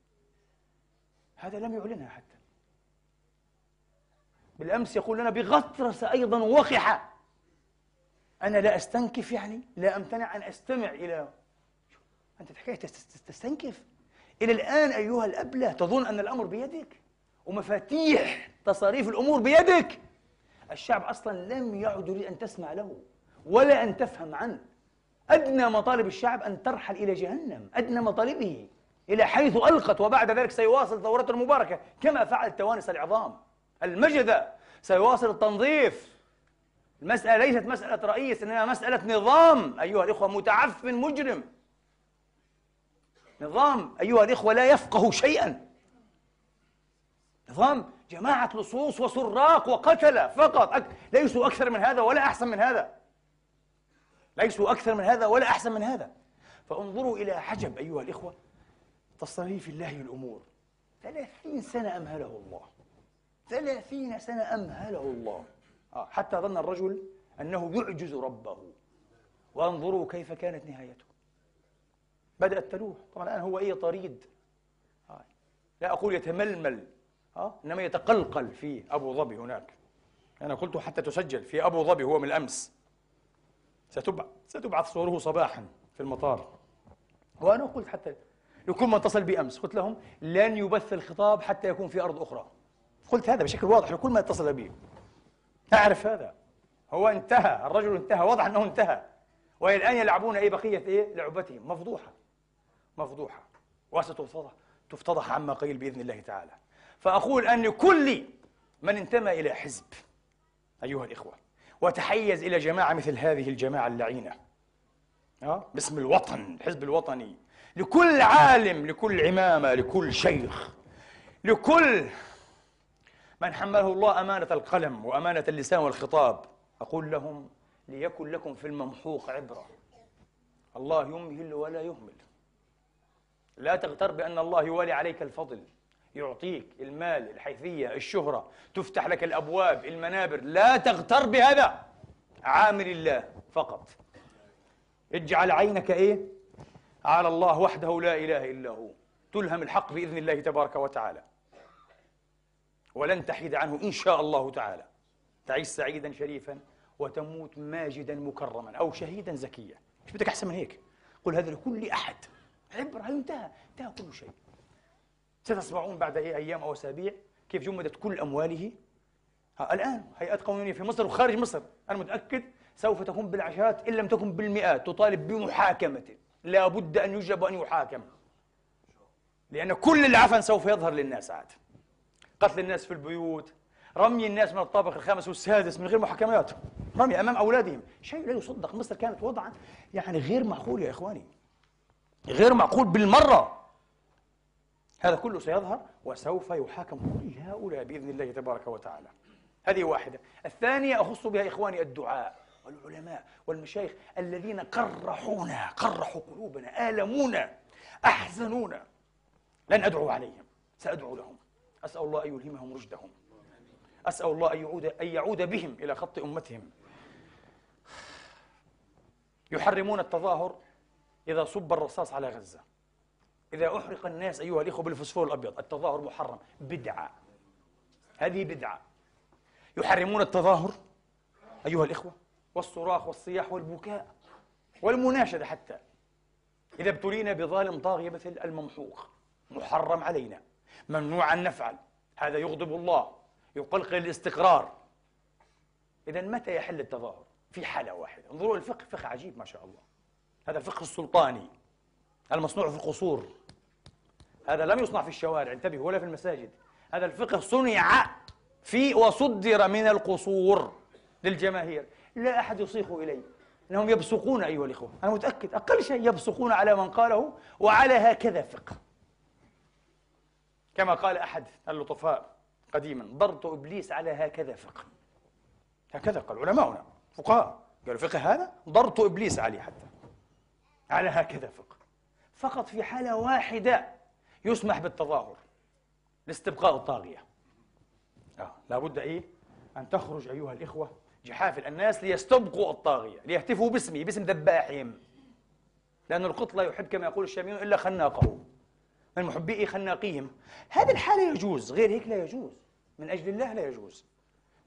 هذا لم يعلنها حتى. بالأمس يقول لنا بغطرس أيضا وقحة. أنا لا أستنكف يعني؟ لا أمتنع أن أستمع إلى أنت تحكي تستنكف؟ إلى الآن أيها الأبلة تظن أن الأمر بيدك؟ ومفاتيح تصاريف الأمور بيدك؟ الشعب أصلا لم يعد يريد أن تسمع له ولا أن تفهم عنه. أدنى مطالب الشعب أن ترحل إلى جهنم. أدنى مطالبه. إلى حيث ألقت وبعد ذلك سيواصل ثورته المباركة كما فعل التوانس العظام. المجد سيواصل التنظيف. المسألة ليست مسألة رئيس إنما مسألة نظام. أيها الإخوة متعفن مجرم. نظام أيها الإخوة لا يفقه شيئا. نظام جماعة لصوص وسراق وقتلة فقط. أك... ليسوا أكثر من هذا ولا أحسن من هذا. ليسوا أكثر من هذا ولا أحسن من هذا. فانظروا إلى عجب أيها الإخوة تصريف الله الأمور. ثلاثين سنة أمهله الله. ثلاثين سنة أمهله الله. آه حتى ظن الرجل أنه يعجز ربه. وانظروا كيف كانت نهايته. بدأت تلوح. طبعا الآن هو إيه؟ طريد. آه. لا أقول يتململ. آه. إنما يتقلقل في أبو ظبي هناك. أنا قلت حتى تسجل في أبو ظبي هو من الأمس. ستبعث ستبعث صوره صباحا في المطار. وأنا قلت حتى لكل من اتصل بي أمس قلت لهم لن يبث الخطاب حتى يكون في أرض أخرى. قلت هذا بشكل واضح لكل من اتصل بي. أعرف هذا. هو انتهى الرجل انتهى واضح أنه انتهى. وإلى الآن يلعبون أي بقية إيه؟ لعبتهم. مفضوحة. مفضوحة. وستفتضح تفتضح عما قيل بإذن الله تعالى. فأقول أن كل من انتمى إلى حزب أيها الإخوة وتحيز إلى جماعة مثل هذه الجماعة اللعينة أه؟ باسم الوطن الحزب الوطني لكل عالم لكل عمامة لكل شيخ لكل من حمله الله أمانة القلم وأمانة اللسان والخطاب أقول لهم ليكن لكم في الممحوق عبرة. الله يمهل ولا يهمل. لا تغتر بأن الله يوالي عليك الفضل يعطيك المال الحيثية الشهرة تفتح لك الأبواب المنابر. لا تغتر بهذا. عامل الله فقط. اجعل عينك إيه؟ على الله وحده لا إله إلا هو. تلهم الحق بإذن الله تبارك وتعالى. ولن تحيد عنه إن شاء الله تعالى. تعيش سعيدا شريفا وتموت ماجدا مكرما أو شهيدا زكيا مش بدك أحسن من هيك؟ قل هذا لكل أحد. عبرة انتهى. انتهى كل شيء. ستسمعون بعد أيام أو أسابيع. كيف جمدت كل أمواله؟ الآن هيئات قانونية في مصر وخارج مصر. أنا متأكد سوف تكون بالعشرات إن لم تكن بالمئات. تطالب بمحاكمة. لا بد أن يجب أن يحاكم. لأن كل العفن سوف يظهر للناس عاد. قتل الناس في البيوت رمي الناس من الطابق الخامس والسادس من غير محاكمات رمي أمام أولادهم. شيء لا يصدق. مصر كانت وضعا يعني غير معقول يا إخواني. غير معقول بالمرة. هذا كله سيظهر وسوف يحاكم كل هؤلاء بإذن الله تبارك وتعالى. هذه واحدة. الثانية أخص بها إخواني الدعاء والعلماء والمشايخ الذين قرحونا قرحوا قلوبنا آلمونا أحزنونا. لن أدعو عليهم. سأدعو لهم. أسأل الله أن يلهمهم رشدهم. أسأل الله أن يعود, أن يعود بهم إلى خط أمتهم. يحرمون التظاهر إذا صب الرصاص على غزة. إذا أحرق الناس أيها الإخوة بالفسفور الأبيض التظاهر محرم. بدعة. هذه بدعة. يحرمون التظاهر أيها الإخوة والصراخ والصياح والبكاء والمناشدة حتى. إذا ابتلينا بظالم طاغية مثل الممحوق محرم علينا. ممنوع أن نفعل. هذا يغضب الله يقلقل الاستقرار. إذا متى يحل التظاهر؟ في حالة واحدة. انظروا الفقه فقه عجيب ما شاء الله. هذا الفقه السلطاني المصنوع في القصور هذا لم يصنع في الشوارع انتبهوا ولا في المساجد. هذا الفقه صنع في وصدر من القصور للجماهير. لا أحد يصيخ إليه. أنهم يبصقون أيها الإخوة. أنا متأكد أقل شيء يبصقون على من قاله وعلى هكذا فقه. كما قال أحد اللطفاء قديما ضرط إبليس على هكذا فقه. هكذا قال علماؤنا فقهاء. قالوا فقه هذا؟ ضرط إبليس عليه حتى. على هكذا فقه. فقط في حالة واحدة يسمح بالتظاهر لاستبقاء الطاغية. آه. لابد إيه؟ أن تخرج أيها الإخوة جحافل الناس ليستبقوا الطاغية ليهتفوا باسمه باسم ذباحهم. لأن القط لا يحب كما يقول الشاميون إلا خناقه. من محبي خناقيهم هذه الحالة يجوز غير هيك لا يجوز. من أجل الله لا يجوز.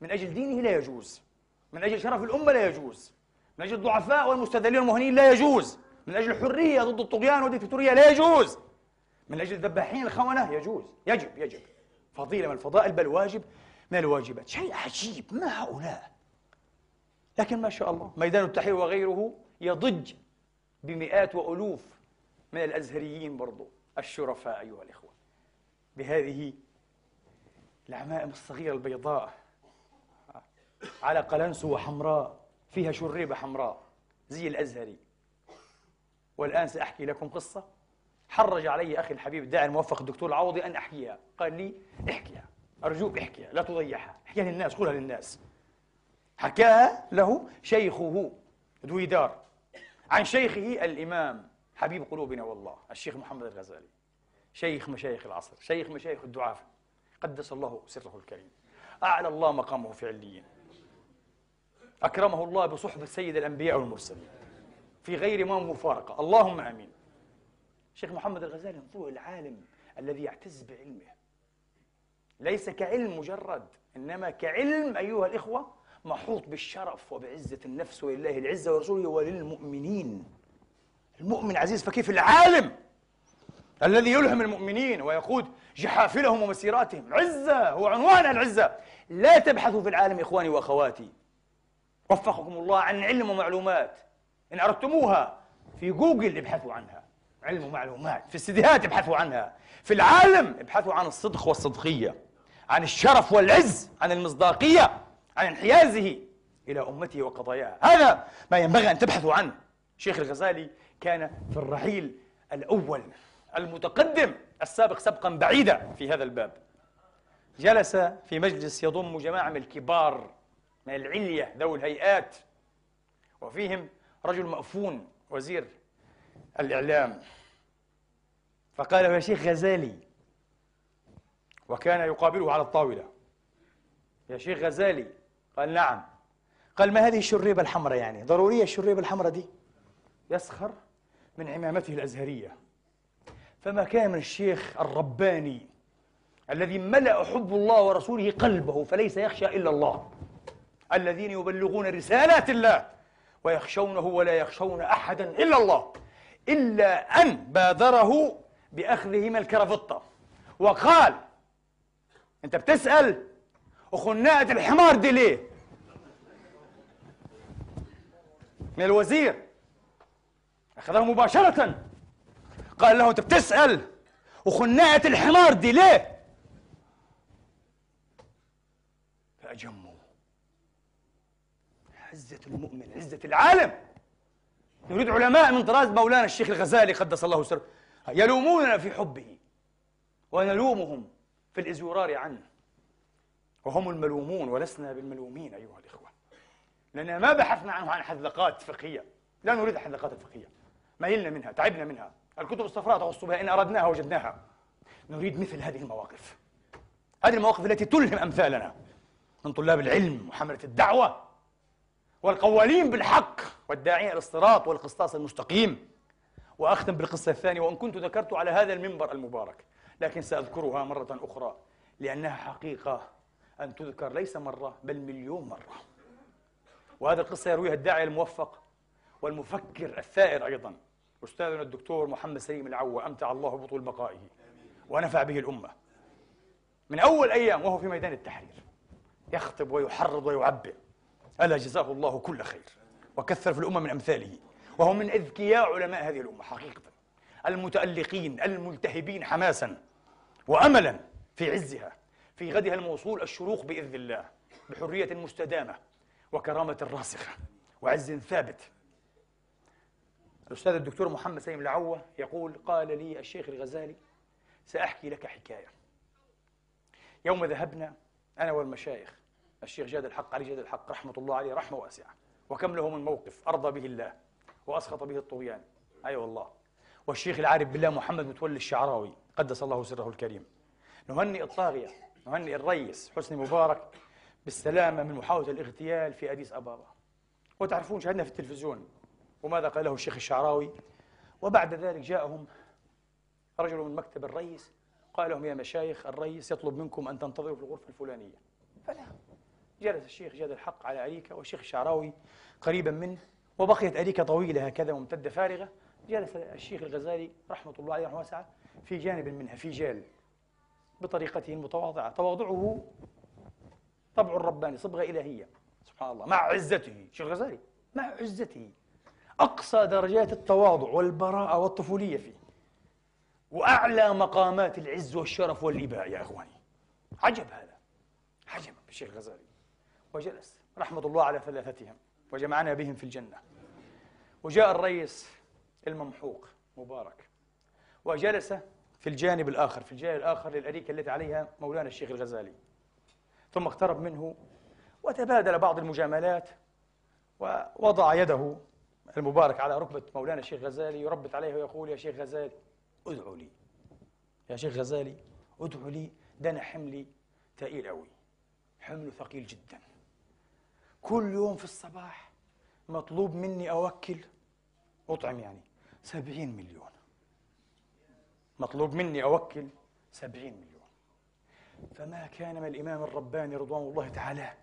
من أجل دينه لا يجوز. من أجل شرف الأمة لا يجوز. من أجل الضعفاء والمستذلين والمهنين لا يجوز. من أجل الحرية ضد الطغيان والديكتاتورية لا يجوز. من أجل الذباحين الخونة يجوز. يجب يجب. فضيلة من الفضائل بل واجب من الواجبات؟ شيء عجيب ما هؤلاء؟ لكن ما شاء الله ميدان التحرير وغيره يضج بمئات وألوف من الأزهريين برضو. الشرفاء أيها الإخوة. بهذه العمائم الصغيرة البيضاء على قلنسوة حمراء فيها شريبة حمراء زي الأزهري. والآن سأحكي لكم قصة حرج علي أخي الحبيب الداعي الموفق الدكتور العوضي أن أحكيها. قال لي احكيها أرجوك احكيها لا تضيعها. احكيها للناس قولها للناس. حكاها له شيخه دويدار عن شيخه الإمام حبيب قلوبنا والله الشيخ محمد الغزالي شيخ مشايخ العصر شيخ مشايخ الدعاة قدس الله سره الكريم أعلى الله مقامه في عليين أكرمه الله بصحبة سيد الأنبياء والمرسلين في غير ما مفارقة اللهم آمين. شيخ محمد الغزالي انظروا العالم الذي يعتز بعلمه. ليس كعلم مجرد إنما كعلم أيها الإخوة محوط بالشرف وبعزة النفس ولله العزة ورسوله وللمؤمنين. المؤمن عزيز فكيف العالم الذي يلهم المؤمنين ويقود جحافلهم ومسيراتهم؟ عزة هو عنوان العزة. لا تبحثوا في العالم إخواني وأخواتي. وفقكم الله عن علم ومعلومات. إن أردتموها في جوجل ابحثوا عنها. علم ومعلومات. في السيديهات ابحثوا عنها. في العالم ابحثوا عن الصدق والصدقية عن الشرف والعز عن المصداقية عن انحيازه إلى أمته وقضاياها. هذا ما ينبغي أن تبحثوا عنه. شيخ الغزالي كان في الرحيل الأول المتقدم السابق سبقا بعيدا في هذا الباب. جلس في مجلس يضم جماعة من الكبار من العلية ذوي الهيئات وفيهم رجل مأفون وزير الإعلام. فقال يا شيخ غزالي وكان يقابله على الطاولة. يا شيخ غزالي قال نعم. قال ما هذه الشريبة الحمراء يعني؟ ضرورية الشريبة الحمراء دي؟ يسخر من عمامته الأزهرية. فما كان من الشيخ الرباني الذي ملأ حب الله ورسوله قلبه فليس يخشى إلا الله. الذين يبلغون رسالات الله ويخشونه ولا يخشون أحدا إلا الله. إلا أن بادره بأخذه من الكرافتة وقال أنت بتسأل وخناقة الحمار دي ليه؟ من الوزير. أخذه مباشرة. قال له أنت بتسأل؟ وخناقة الحمار دي ليه؟ فأجموا عزة المؤمن عزة العالم. نريد علماء من طراز مولانا الشيخ الغزالي قدس الله سره يلوموننا في حبه ونلومهم في الإزورار عنه. وهم الملومون ولسنا بالملومين أيها الإخوة. لأننا ما بحثنا عنه عن حذقات فقهية. لا نريد الحذقات الفقهية ميلنا منها تعبنا منها. الكتب الصفراء تخص بها إن أردناها وجدناها. نريد مثل هذه المواقف. هذه المواقف التي تلهم أمثالنا من طلاب العلم وحملة الدعوة والقوالين بالحق والداعين إلى الصراط والقسطاس المستقيم. وأختم بالقصة الثانية وإن كنت ذكرت على هذا المنبر المبارك لكن سأذكرها مرة أخرى لأنها حقيقة أن تذكر ليس مرة بل مليون مرة. وهذه القصة يرويها الداعية الموفق والمفكر الثائر أيضا. أستاذنا الدكتور محمد سليم العوة أمتع الله بطول بقائه ونفع به الأمة. من أول أيام وهو في ميدان التحرير يخطب ويحرض ويعبر ألا جزاه الله كل خير وكثر في الأمة من أمثاله وهو من أذكياء علماء هذه الأمة حقيقة المتألقين الملتهبين حماسا وأملا في عزها في غدها الموصول الشروق بإذن الله بحرية مستدامة وكرامة راسخة وعز ثابت. الأستاذ الدكتور محمد سليم العوة يقول قال لي الشيخ الغزالي سأحكي لك حكاية. يوم ذهبنا أنا والمشايخ الشيخ جاد الحق علي جاد الحق رحمة الله عليه رحمة واسعة وكم له من موقف أرضى به الله وأسخط به الطغيان. أي أيوة والله. والشيخ العارف بالله محمد متولي الشعراوي قدس الله سره الكريم. نهنئ الطاغية نهنئ الرئيس حسني مبارك بالسلامة من محاولة الاغتيال في أديس أبابا. وتعرفون شاهدنا في التلفزيون وماذا قاله الشيخ الشعراوي؟ وبعد ذلك جاءهم رجل من مكتب الرئيس قال لهم يا مشايخ الرئيس يطلب منكم أن تنتظروا في الغرفة الفلانية. فلا. جلس الشيخ جاد الحق على أريكة والشيخ الشعراوي قريبا منه وبقيت أريكة طويلة هكذا ممتدة فارغة. جلس الشيخ الغزالي رحمة الله عليه رحمة واسعة في جانب منها في جال بطريقته المتواضعة. تواضعه طبع الرباني صبغة إلهية سبحان الله مع عزته. شيخ الغزالي مع عزته. أقصى درجات التواضع والبراءة والطفولية فيه. وأعلى مقامات العز والشرف والإباء يا إخواني. عجب هذا. عجب الشيخ الغزالي وجلس رحمة الله على ثلاثتهم وجمعنا بهم في الجنة. وجاء الرئيس الممحوق مبارك وجلس في الجانب الآخر في الجانب الآخر للأريكة التي عليها مولانا الشيخ الغزالي. ثم اقترب منه وتبادل بعض المجاملات ووضع يده المبارك على ركبة مولانا الشيخ غزالي يربط عليه ويقول يا شيخ غزالي ادعوا لي. يا شيخ غزالي ادعوا لي ده أنا حملي ثقيل قوي حمله ثقيل جدا. كل يوم في الصباح مطلوب مني أوكل أطعم يعني سبعين مليون. مطلوب مني أوكل سبعين مليون. فما كان من الإمام الرباني رضوان الله تعالى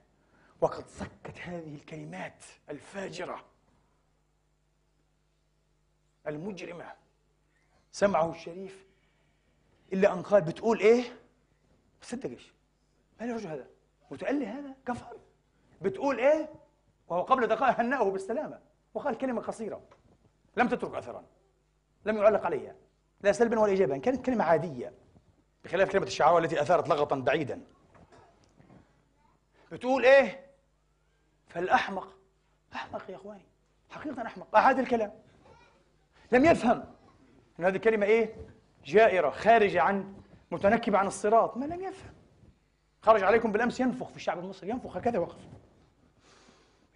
وقد سكت هذه الكلمات الفاجرة. المجرمة. سمعه الشريف إلا أن قال بتقول إيه؟ بصدق إيش؟ ما الرجل هذا؟ متألي هذا؟ كفر. بتقول إيه؟ وهو قبل دقائق هنأه بالسلامة. وقال كلمة قصيرة. لم تترك أثرا. لم يعلق عليها. لا سلبا ولا إيجابا. كانت كلمة عادية. بخلاف كلمة الشعراء التي أثارت لغطا بعيدا. بتقول إيه؟ فالأحمق. أحمق يا إخواني. حقيقة أحمق. أعاد الكلام. لم يفهم أن هذه الكلمة إيه؟ جائرة خارجة عن متنكبة عن الصراط. ما لم يفهم. خرج عليكم بالأمس ينفخ في الشعب المصري. ينفخ هكذا وقف.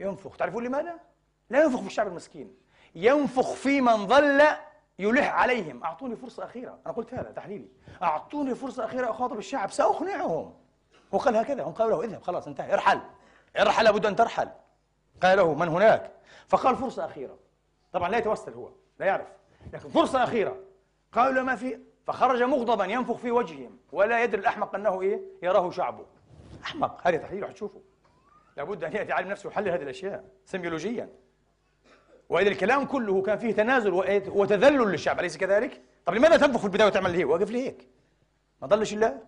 ينفخ. تعرفون لماذا؟ لا ينفخ في الشعب المسكين. ينفخ في من ظل يلح عليهم. أعطوني فرصة أخيرة. أنا قلت هذا تحليلي. أعطوني فرصة أخيرة أخاطب الشعب. سأقنعهم. هو قال هكذا. هم قالوا له اذهب. خلاص انتهى. ارحل. ارحل لابد أن ترحل. قال له من هناك؟ فقال فرصة أخيرة. طبعا لا يتوسل هو. لا يعرف. لكن فرصة أخيرة. قالوا ما في. فخرج مغضبا ينفخ في وجههم. ولا يدري الأحمق أنه إيه؟ يراه شعبه. أحمق. هذا تحليل حتشوفه لابد أن يأتي عالم نفسه ويحلل هذه الأشياء سيميولوجيا. وإذا الكلام كله كان فيه تنازل وتذلل للشعب أليس كذلك؟ طب لماذا تنفخ في البداية وتعمل هيك؟ وقف لي هيك. ما ضلش إلا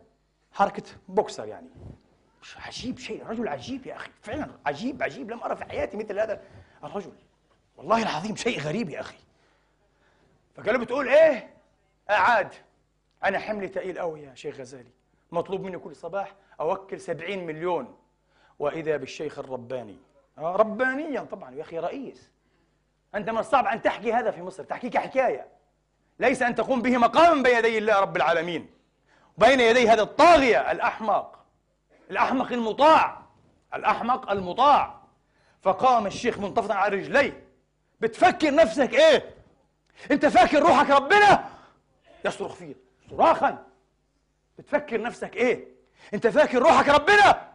حركة بوكسر يعني. عجيب شيء. رجل عجيب يا أخي. فعلا عجيب عجيب. لم أرى في حياتي مثل هذا الرجل. والله العظيم شيء غريب يا أخي. فقالوا بتقول إيه؟ أعاد أنا حملي ثقيل قوي يا شيخ غزالي. مطلوب مني كل صباح أوكل سبعين مليون. وإذا بالشيخ الرباني. آه ربانيا طبعا يا أخي رئيس. أنت من الصعب أن تحكي هذا في مصر تحكيك حكاية. ليس أن تقوم به مقاما بين يدي الله رب العالمين. بين يدي هذا الطاغية الأحمق. الأحمق المطاع. الأحمق المطاع. فقام الشيخ منتفضا على رجليه. بتفكر نفسك إيه؟ انت فاكر روحك ربنا؟ يصرخ فيه صراخا. بتفكر نفسك إيه؟ انت فاكر روحك ربنا؟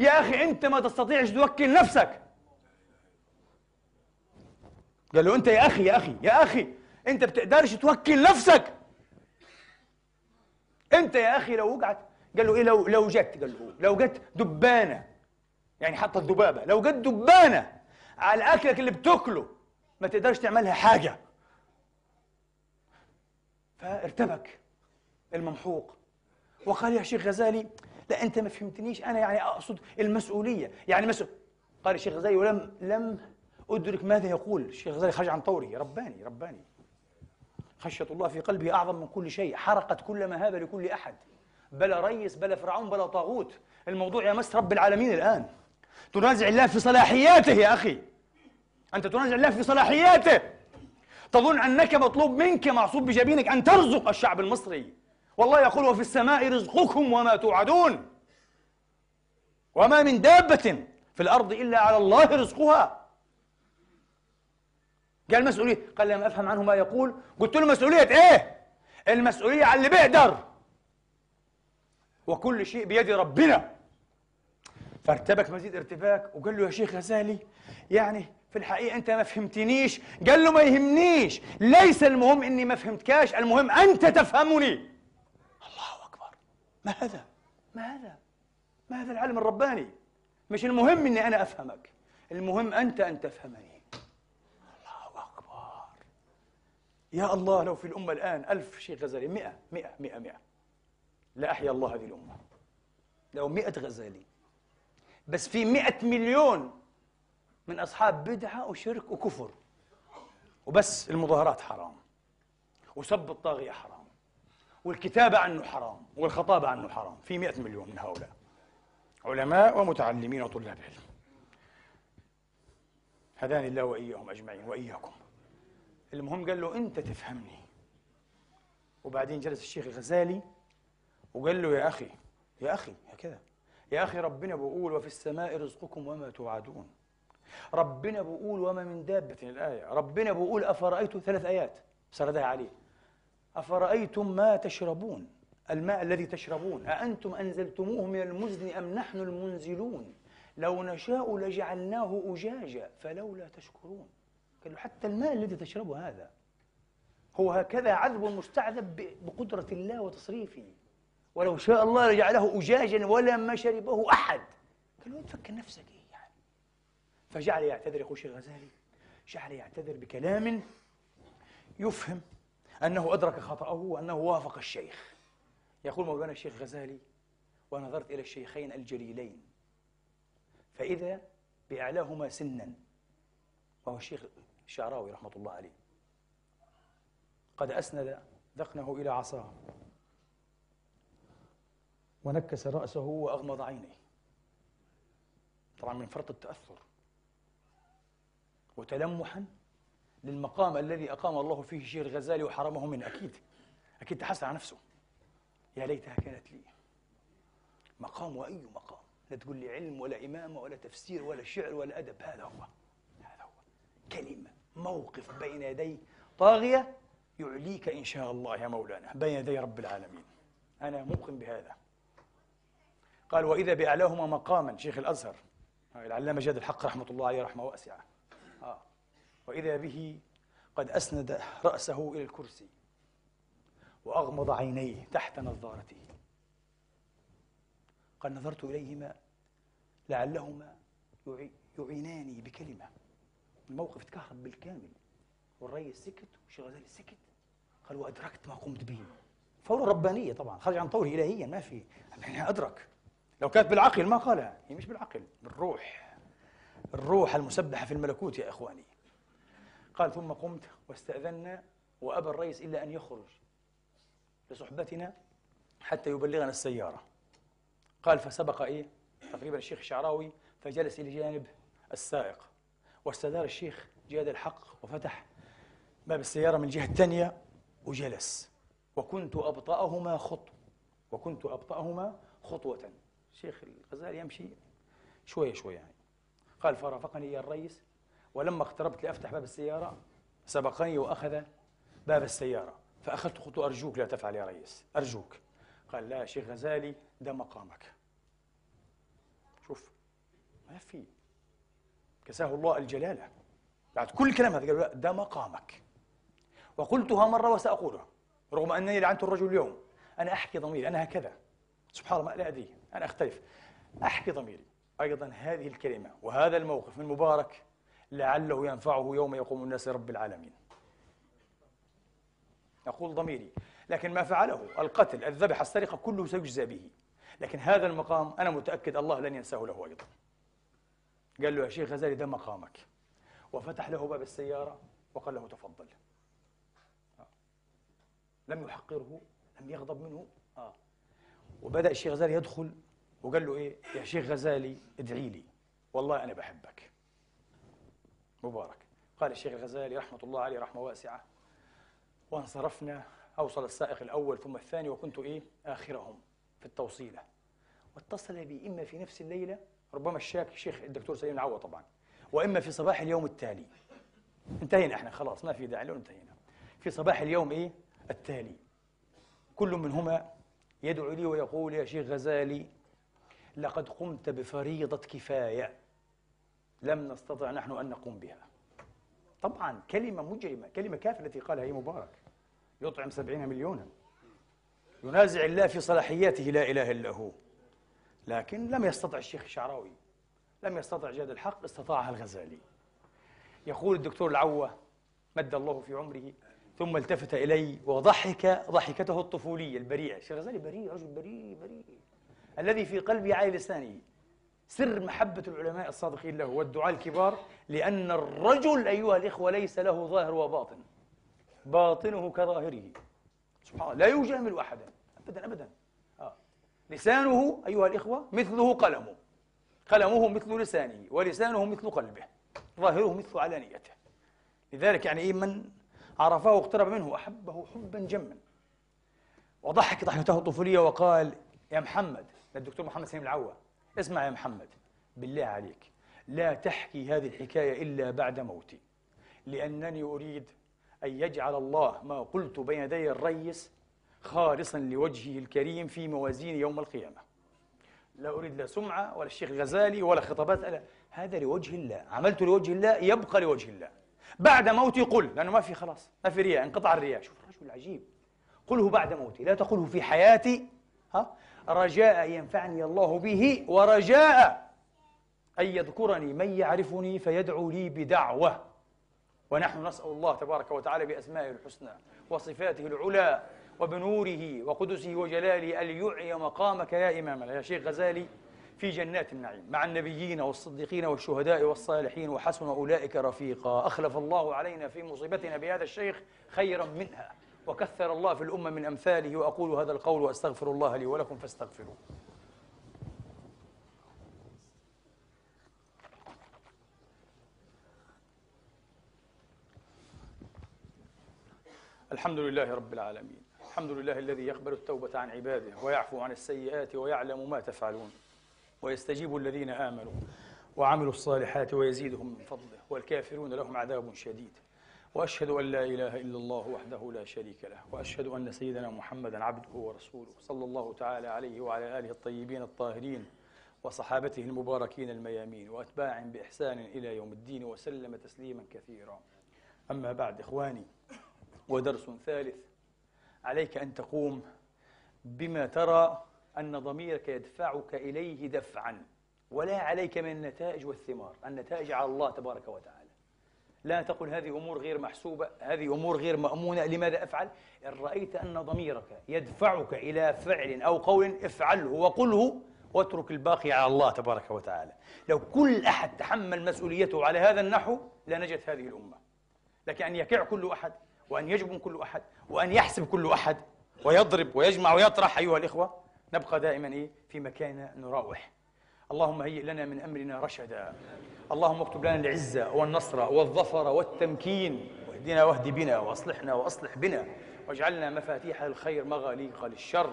يا أخي انت ما تستطيعش توكل نفسك. قال له انت يا أخي يا أخي يا أخي انت بتقدرش توكل نفسك. انت يا أخي لو وقعت قال له إيه؟ لو لو جت قال له لو جت دبانة. يعني حط الذبابه لو جت دبانة على اكلك اللي بتاكله ما تقدرش تعملها حاجة. فارتبك الممحوق. وقال يا شيخ غزالي لا أنت ما فهمتنيش أنا يعني أقصد المسؤولية. يعني مسؤول قال الشيخ غزالي ولم لم أدرك ماذا يقول. الشيخ غزالي خرج عن طوره رباني رباني. خشية الله في قلبه أعظم من كل شيء. حرقت كل مهابه لكل أحد. بلا ريس بلا فرعون بلا طاغوت. الموضوع يمس رب العالمين الآن. تنازع الله في صلاحياته يا أخي. أنت تنازع الله في صلاحياته. تظن أنك مطلوب منك معصوب بجبينك أن ترزق الشعب المصري. والله يقول وفي السماء رزقكم وما توعدون وما من دابة في الأرض إلا على الله رزقها. قال مسؤولية قال لم أفهم عنه ما يقول قلت له مسؤولية إيه؟ المسؤولية على اللي بيقدر وكل شيء بيد ربنا. فارتبك مزيد ارتباك وقال له يا شيخ غزالي يعني في الحقيقة أنت ما فهمتنيش. قال له ما يهمنيش. ليس المهم إني ما فهمتكاش المهم أنت تفهمني. الله أكبر. ما هذا؟ ما هذا؟ ما هذا العلم الرباني؟ مش المهم إني أنا أفهمك. المهم أنت أن تفهمني. الله أكبر. يا الله لو في الأمة الآن ألف شيخ غزالي مئة مئة مئة مئة. لا أحيا الله هذه الأمة. لو مئة غزالي. بس في مئة مليون من أصحاب بدعة وشرك وكفر. وبس المظاهرات حرام. وسب الطاغية حرام. والكتابة عنه حرام. والخطابة عنه حرام. في مئة مليون من هؤلاء. علماء ومتعلمين وطلاب علم. هداني الله وإياهم أجمعين وإياكم. المهم قال له أنت تفهمني. وبعدين جلس الشيخ الغزالي وقال له يا أخي يا أخي هكذا. يا أخي ربنا بيقول وفي السماء رزقكم وما توعدون. ربنا بيقول وما من دابة الآية. ربنا بيقول أفرأيتم ثلاث آيات؟ سردها عليه. أفرأيتم ما تشربون؟ الماء الذي تشربون. أأنتم أنزلتموه من المزن أم نحن المنزلون؟ لو نشاء لجعلناه أجاجا فلولا تشكرون. قال له حتى الماء الذي تشربه هذا. هو هكذا عذب مستعذب بقدرة الله وتصريفه. ولو شاء الله لجعله أجاجا ولما شربه أحد. قال له تفكر نفسك. إيه فجعل يعتذر يقول الشيخ الغزالي جعل يعتذر بكلام يفهم أنه أدرك خطأه وأنه وافق الشيخ. يقول مولانا الشيخ غزالي ونظرت إلى الشيخين الجليلين فإذا بأعلاهما سنا. وهو الشيخ الشعراوي رحمة الله عليه. قد أسند ذقنه إلى عصاه ونكس رأسه وأغمض عينيه. طبعا من فرط التأثر. وتلمحا للمقام الذي أقام الله فيه الشيخ الغزالي وحرمه منه. أكيد. أكيد تحسن على نفسه. يا ليتها كانت لي. مقام وأي مقام. لا تقول لي علم ولا إمامة ولا تفسير ولا شعر ولا أدب. هذا هو. هذا هو. كلمة موقف بين يدي طاغية يعليك إن شاء الله يا مولانا. بين يدي رب العالمين. أنا موقن بهذا. قال وإذا بأعلاهما مقاما. شيخ الأزهر العلامة جاد الحق رحمة الله عليه رحمة واسعة. وإذا به قد أسند رأسه إلى الكرسي وأغمض عينيه تحت نظارته. قال نظرت إليهما لعلهما يعيناني بكلمة. الموقف تكهرب بالكامل. والريس سكت والشيخ سكت. قال وأدركت ما قمت به. فورة ربانية طبعا. خرج عن طوره إلهيا. ما في. يعني أدرك. لو كانت بالعقل ما قالها هي مش بالعقل. بالروح. الروح المسبحة في الملكوت يا إخواني. قال ثم قمت واستأذنا وأبى الرئيس إلا أن يخرج لصحبتنا حتى يبلغنا السيارة. قال فسبق إيه؟ تقريبا الشيخ الشعراوي فجلس إلى جانب السائق واستدار الشيخ جاد الحق وفتح باب السيارة من الجهة الثانية وجلس. وكنت أبطأهما خطوة وكنت أبطأهما خطوة. الشيخ الغزالي يمشي شوية شوية يعني. قال فرافقني يا الرئيس ولما اقتربت لأفتح باب السيارة سبقني وأخذ باب السيارة. فأخذت خطوة أرجوك لا تفعل يا ريس أرجوك. قال لا يا شيخ غزالي ده مقامك. شوف ما في. كساه الله الجلالة. بعد كل الكلام هذا قال ده مقامك. وقلتها مرة وسأقولها رغم أنني لعنت الرجل اليوم. أنا أحكي ضميري أنا هكذا. سبحان الله لا أدري أنا أختلف. أحكي ضميري. أيضا هذه الكلمة وهذا الموقف من مبارك لعله ينفعه يوم يقوم الناس رب العالمين. أقول ضميري لكن ما فعله القتل الذبح السرقة كله سيجزى به. لكن هذا المقام أنا متأكد الله لن ينساه له أيضا. قال له يا شيخ غزالي ده مقامك. وفتح له باب السيارة وقال له تفضل. آه. لم يحقره لم يغضب منه. آه. وبدأ الشيخ غزالي يدخل وقال له إيه؟ يا شيخ غزالي ادعي لي. والله أنا بحبك. مبارك. قال الشيخ الغزالي رحمة الله عليه رحمة واسعة وانصرفنا أوصل السائق الأول ثم الثاني وكنت إيه؟ آخرهم في التوصيلة. واتصل بي إما في نفس الليلة ربما الشاك الشيخ الدكتور سليم العوة طبعا وإما في صباح اليوم التالي. انتهينا إحنا خلاص ما في داعي له انتهينا. في صباح اليوم إيه؟ التالي. كل منهما يدعو لي ويقول يا شيخ غزالي لقد قمت بفريضة كفاية. لم نستطع نحن أن نقوم بها. طبعا كلمة مجرمة كلمة كافرة التي قالها هي مبارك. يطعم سبعين مليونا. ينازع الله في صلاحياته لا إله إلا هو. لكن لم يستطع الشيخ الشعراوي لم يستطع جاد الحق استطاعها الغزالي. يقول الدكتور العوة مد الله في عمره ثم التفت إلي وضحك ضحكته الطفولية البريئة. الشيخ الغزالي بريء رجل بريء بريء. الذي في قلبه على لسانه. سر محبة العلماء الصادقين له والدعاء الكبار لأن الرجل أيها الإخوة ليس له ظاهر وباطن. باطنه كظاهره. سبحان الله. لا يجامل أحدا. أبدا أبدا. آه. لسانه أيها الإخوة مثله قلمه. قلمه مثل لسانه ولسانه مثل قلبه. ظاهره مثل علانيته. لذلك يعني إيه من عرفه واقترب منه أحبه حبا جما. وضحك ضحكته الطفولية وقال يا محمد للدكتور محمد سليم العوة. اسمع يا محمد بالله عليك لا تحكي هذه الحكاية إلا بعد موتي لأنني أريد أن يجعل الله ما قلت بين يدي الريس خالصا لوجهه الكريم في موازين يوم القيامة. لا أريد لا سمعة ولا الشيخ الغزالي ولا خطابات لا هذا لوجه الله عملت لوجه الله يبقى لوجه الله. بعد موتي قل لأنه ما في خلاص ما في رياء انقطع الرياء. شوف الرجل عجيب. قله بعد موتي لا تقله في حياتي ها؟ رجاء ينفعني الله به ورجاء أن يذكرني من يعرفني فيدعو لي بدعوة. ونحن نسأل الله تبارك وتعالى بأسمائه الحسنى وصفاته العلى وبنوره وقدسه وجلاله أن يعي مقامك يا إمامنا يا شيخ غزالي في جنات النعيم مع النبيين والصديقين والشهداء والصالحين وحسن أولئك رفيقا. أخلف الله علينا في مصيبتنا بهذا الشيخ خيرا منها. وكثر الله في الأمة من أمثاله وأقول هذا القول وأستغفر الله لي ولكم فاستغفروه. الحمد لله رب العالمين. الحمد لله الذي يقبل التوبة عن عباده ويعفو عن السيئات ويعلم ما تفعلون ويستجيب الذين آمنوا وعملوا الصالحات ويزيدهم من فضله والكافرون لهم عذاب شديد. وأشهد أن لا إله إلا الله وحده لا شريك له وأشهد أن سيدنا محمدا عبده ورسوله صلى الله تعالى عليه وعلى آله الطيبين الطاهرين وصحابته المباركين الميامين وأتباع بإحسان إلى يوم الدين وسلم تسليما كثيرا. أما بعد إخواني ودرس ثالث عليك أن تقوم بما ترى أن ضميرك يدفعك إليه دفعا ولا عليك من النتائج والثمار النتائج على الله تبارك وتعالى. لا تقل هذه أمور غير محسوبة هذه أمور غير مأمونة لماذا أفعل؟ إن رأيت أن ضميرك يدفعك إلى فعل أو قول افعله وقله واترك الباقي على الله تبارك وتعالى. لو كل أحد تحمل مسؤوليته على هذا النحو لنجت هذه الأمة. لكن أن يكع كل أحد وأن يجبن كل أحد وأن يحسب كل أحد ويضرب ويجمع ويطرح أيها الإخوة نبقى دائما إيه؟ في مكان نراوح. اللهم هيئ لنا من أمرنا رشدا. اللهم اكتب لنا العزة والنصر والظفر والتمكين. واهدنا واهد بنا وأصلحنا وأصلح بنا. واجعلنا مفاتيح الخير مغاليق للشر.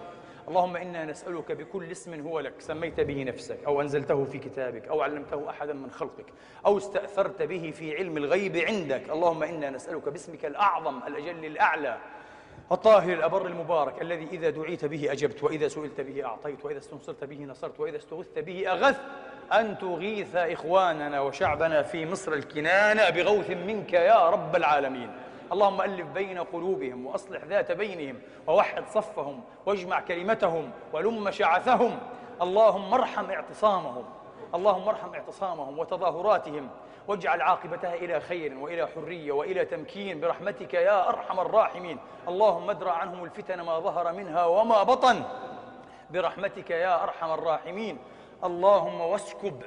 اللهم إنا نسألك بكل اسم هو لك سميت به نفسك أو أنزلته في كتابك أو علمته أحدا من خلقك أو استأثرت به في علم الغيب عندك. اللهم إنا نسألك باسمك الأعظم الأجل الأعلى. الطاهر الأبر المبارك الذي إذا دعيت به أجبت وإذا سئلت به أعطيت وإذا استنصرت به نصرت وإذا استغثت به أغثت أن تغيث إخواننا وشعبنا في مصر الكنانة بغوث منك يا رب العالمين. اللهم ألف بين قلوبهم وأصلح ذات بينهم ووحد صفهم واجمع كلمتهم ولم شعثهم. اللهم ارحم اعتصامهم اللهم ارحم اعتصامهم وتظاهراتهم. واجعل عاقبتها إلى خير وإلى حرية وإلى تمكين برحمتك يا أرحم الراحمين. اللهم ادرى عنهم الفتن ما ظهر منها وما بطن برحمتك يا أرحم الراحمين. اللهم واسكب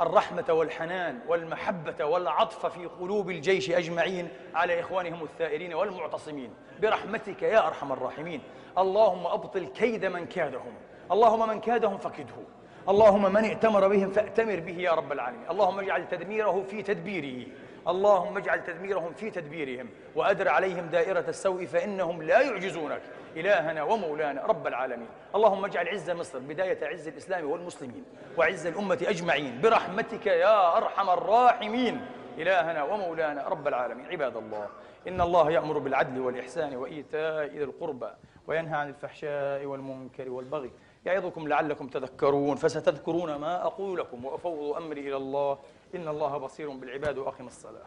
الرحمة والحنان والمحبة والعطف في قلوب الجيش أجمعين على إخوانهم الثائرين والمعتصمين برحمتك يا أرحم الراحمين. اللهم أبطل كيد من كادهم. اللهم من كادهم فكده اللهم من ائتمر بهم فأتمر به يا رب العالمين. اللهم اجعل تدميره في تدبيره. اللهم اجعل تدميرهم في تدبيرهم. وأدر عليهم دائرة السوء فإنهم لا يعجزونك. إلهنا ومولانا رب العالمين. اللهم اجعل عز مصر بداية عز الإسلام والمسلمين وعز الأمة أجمعين. برحمتك يا أرحم الراحمين. إلهنا ومولانا رب العالمين. عباد الله إن الله يأمر بالعدل والإحسان وإيتاء ذي القربى وينهى عن الفحشاء والمنكر والبغي. يعظكم لعلكم تذكرون فستذكرون ما أقول لكم وأفوض أمري إلى الله. إن الله بصير بالعباد وأقم الصلاة.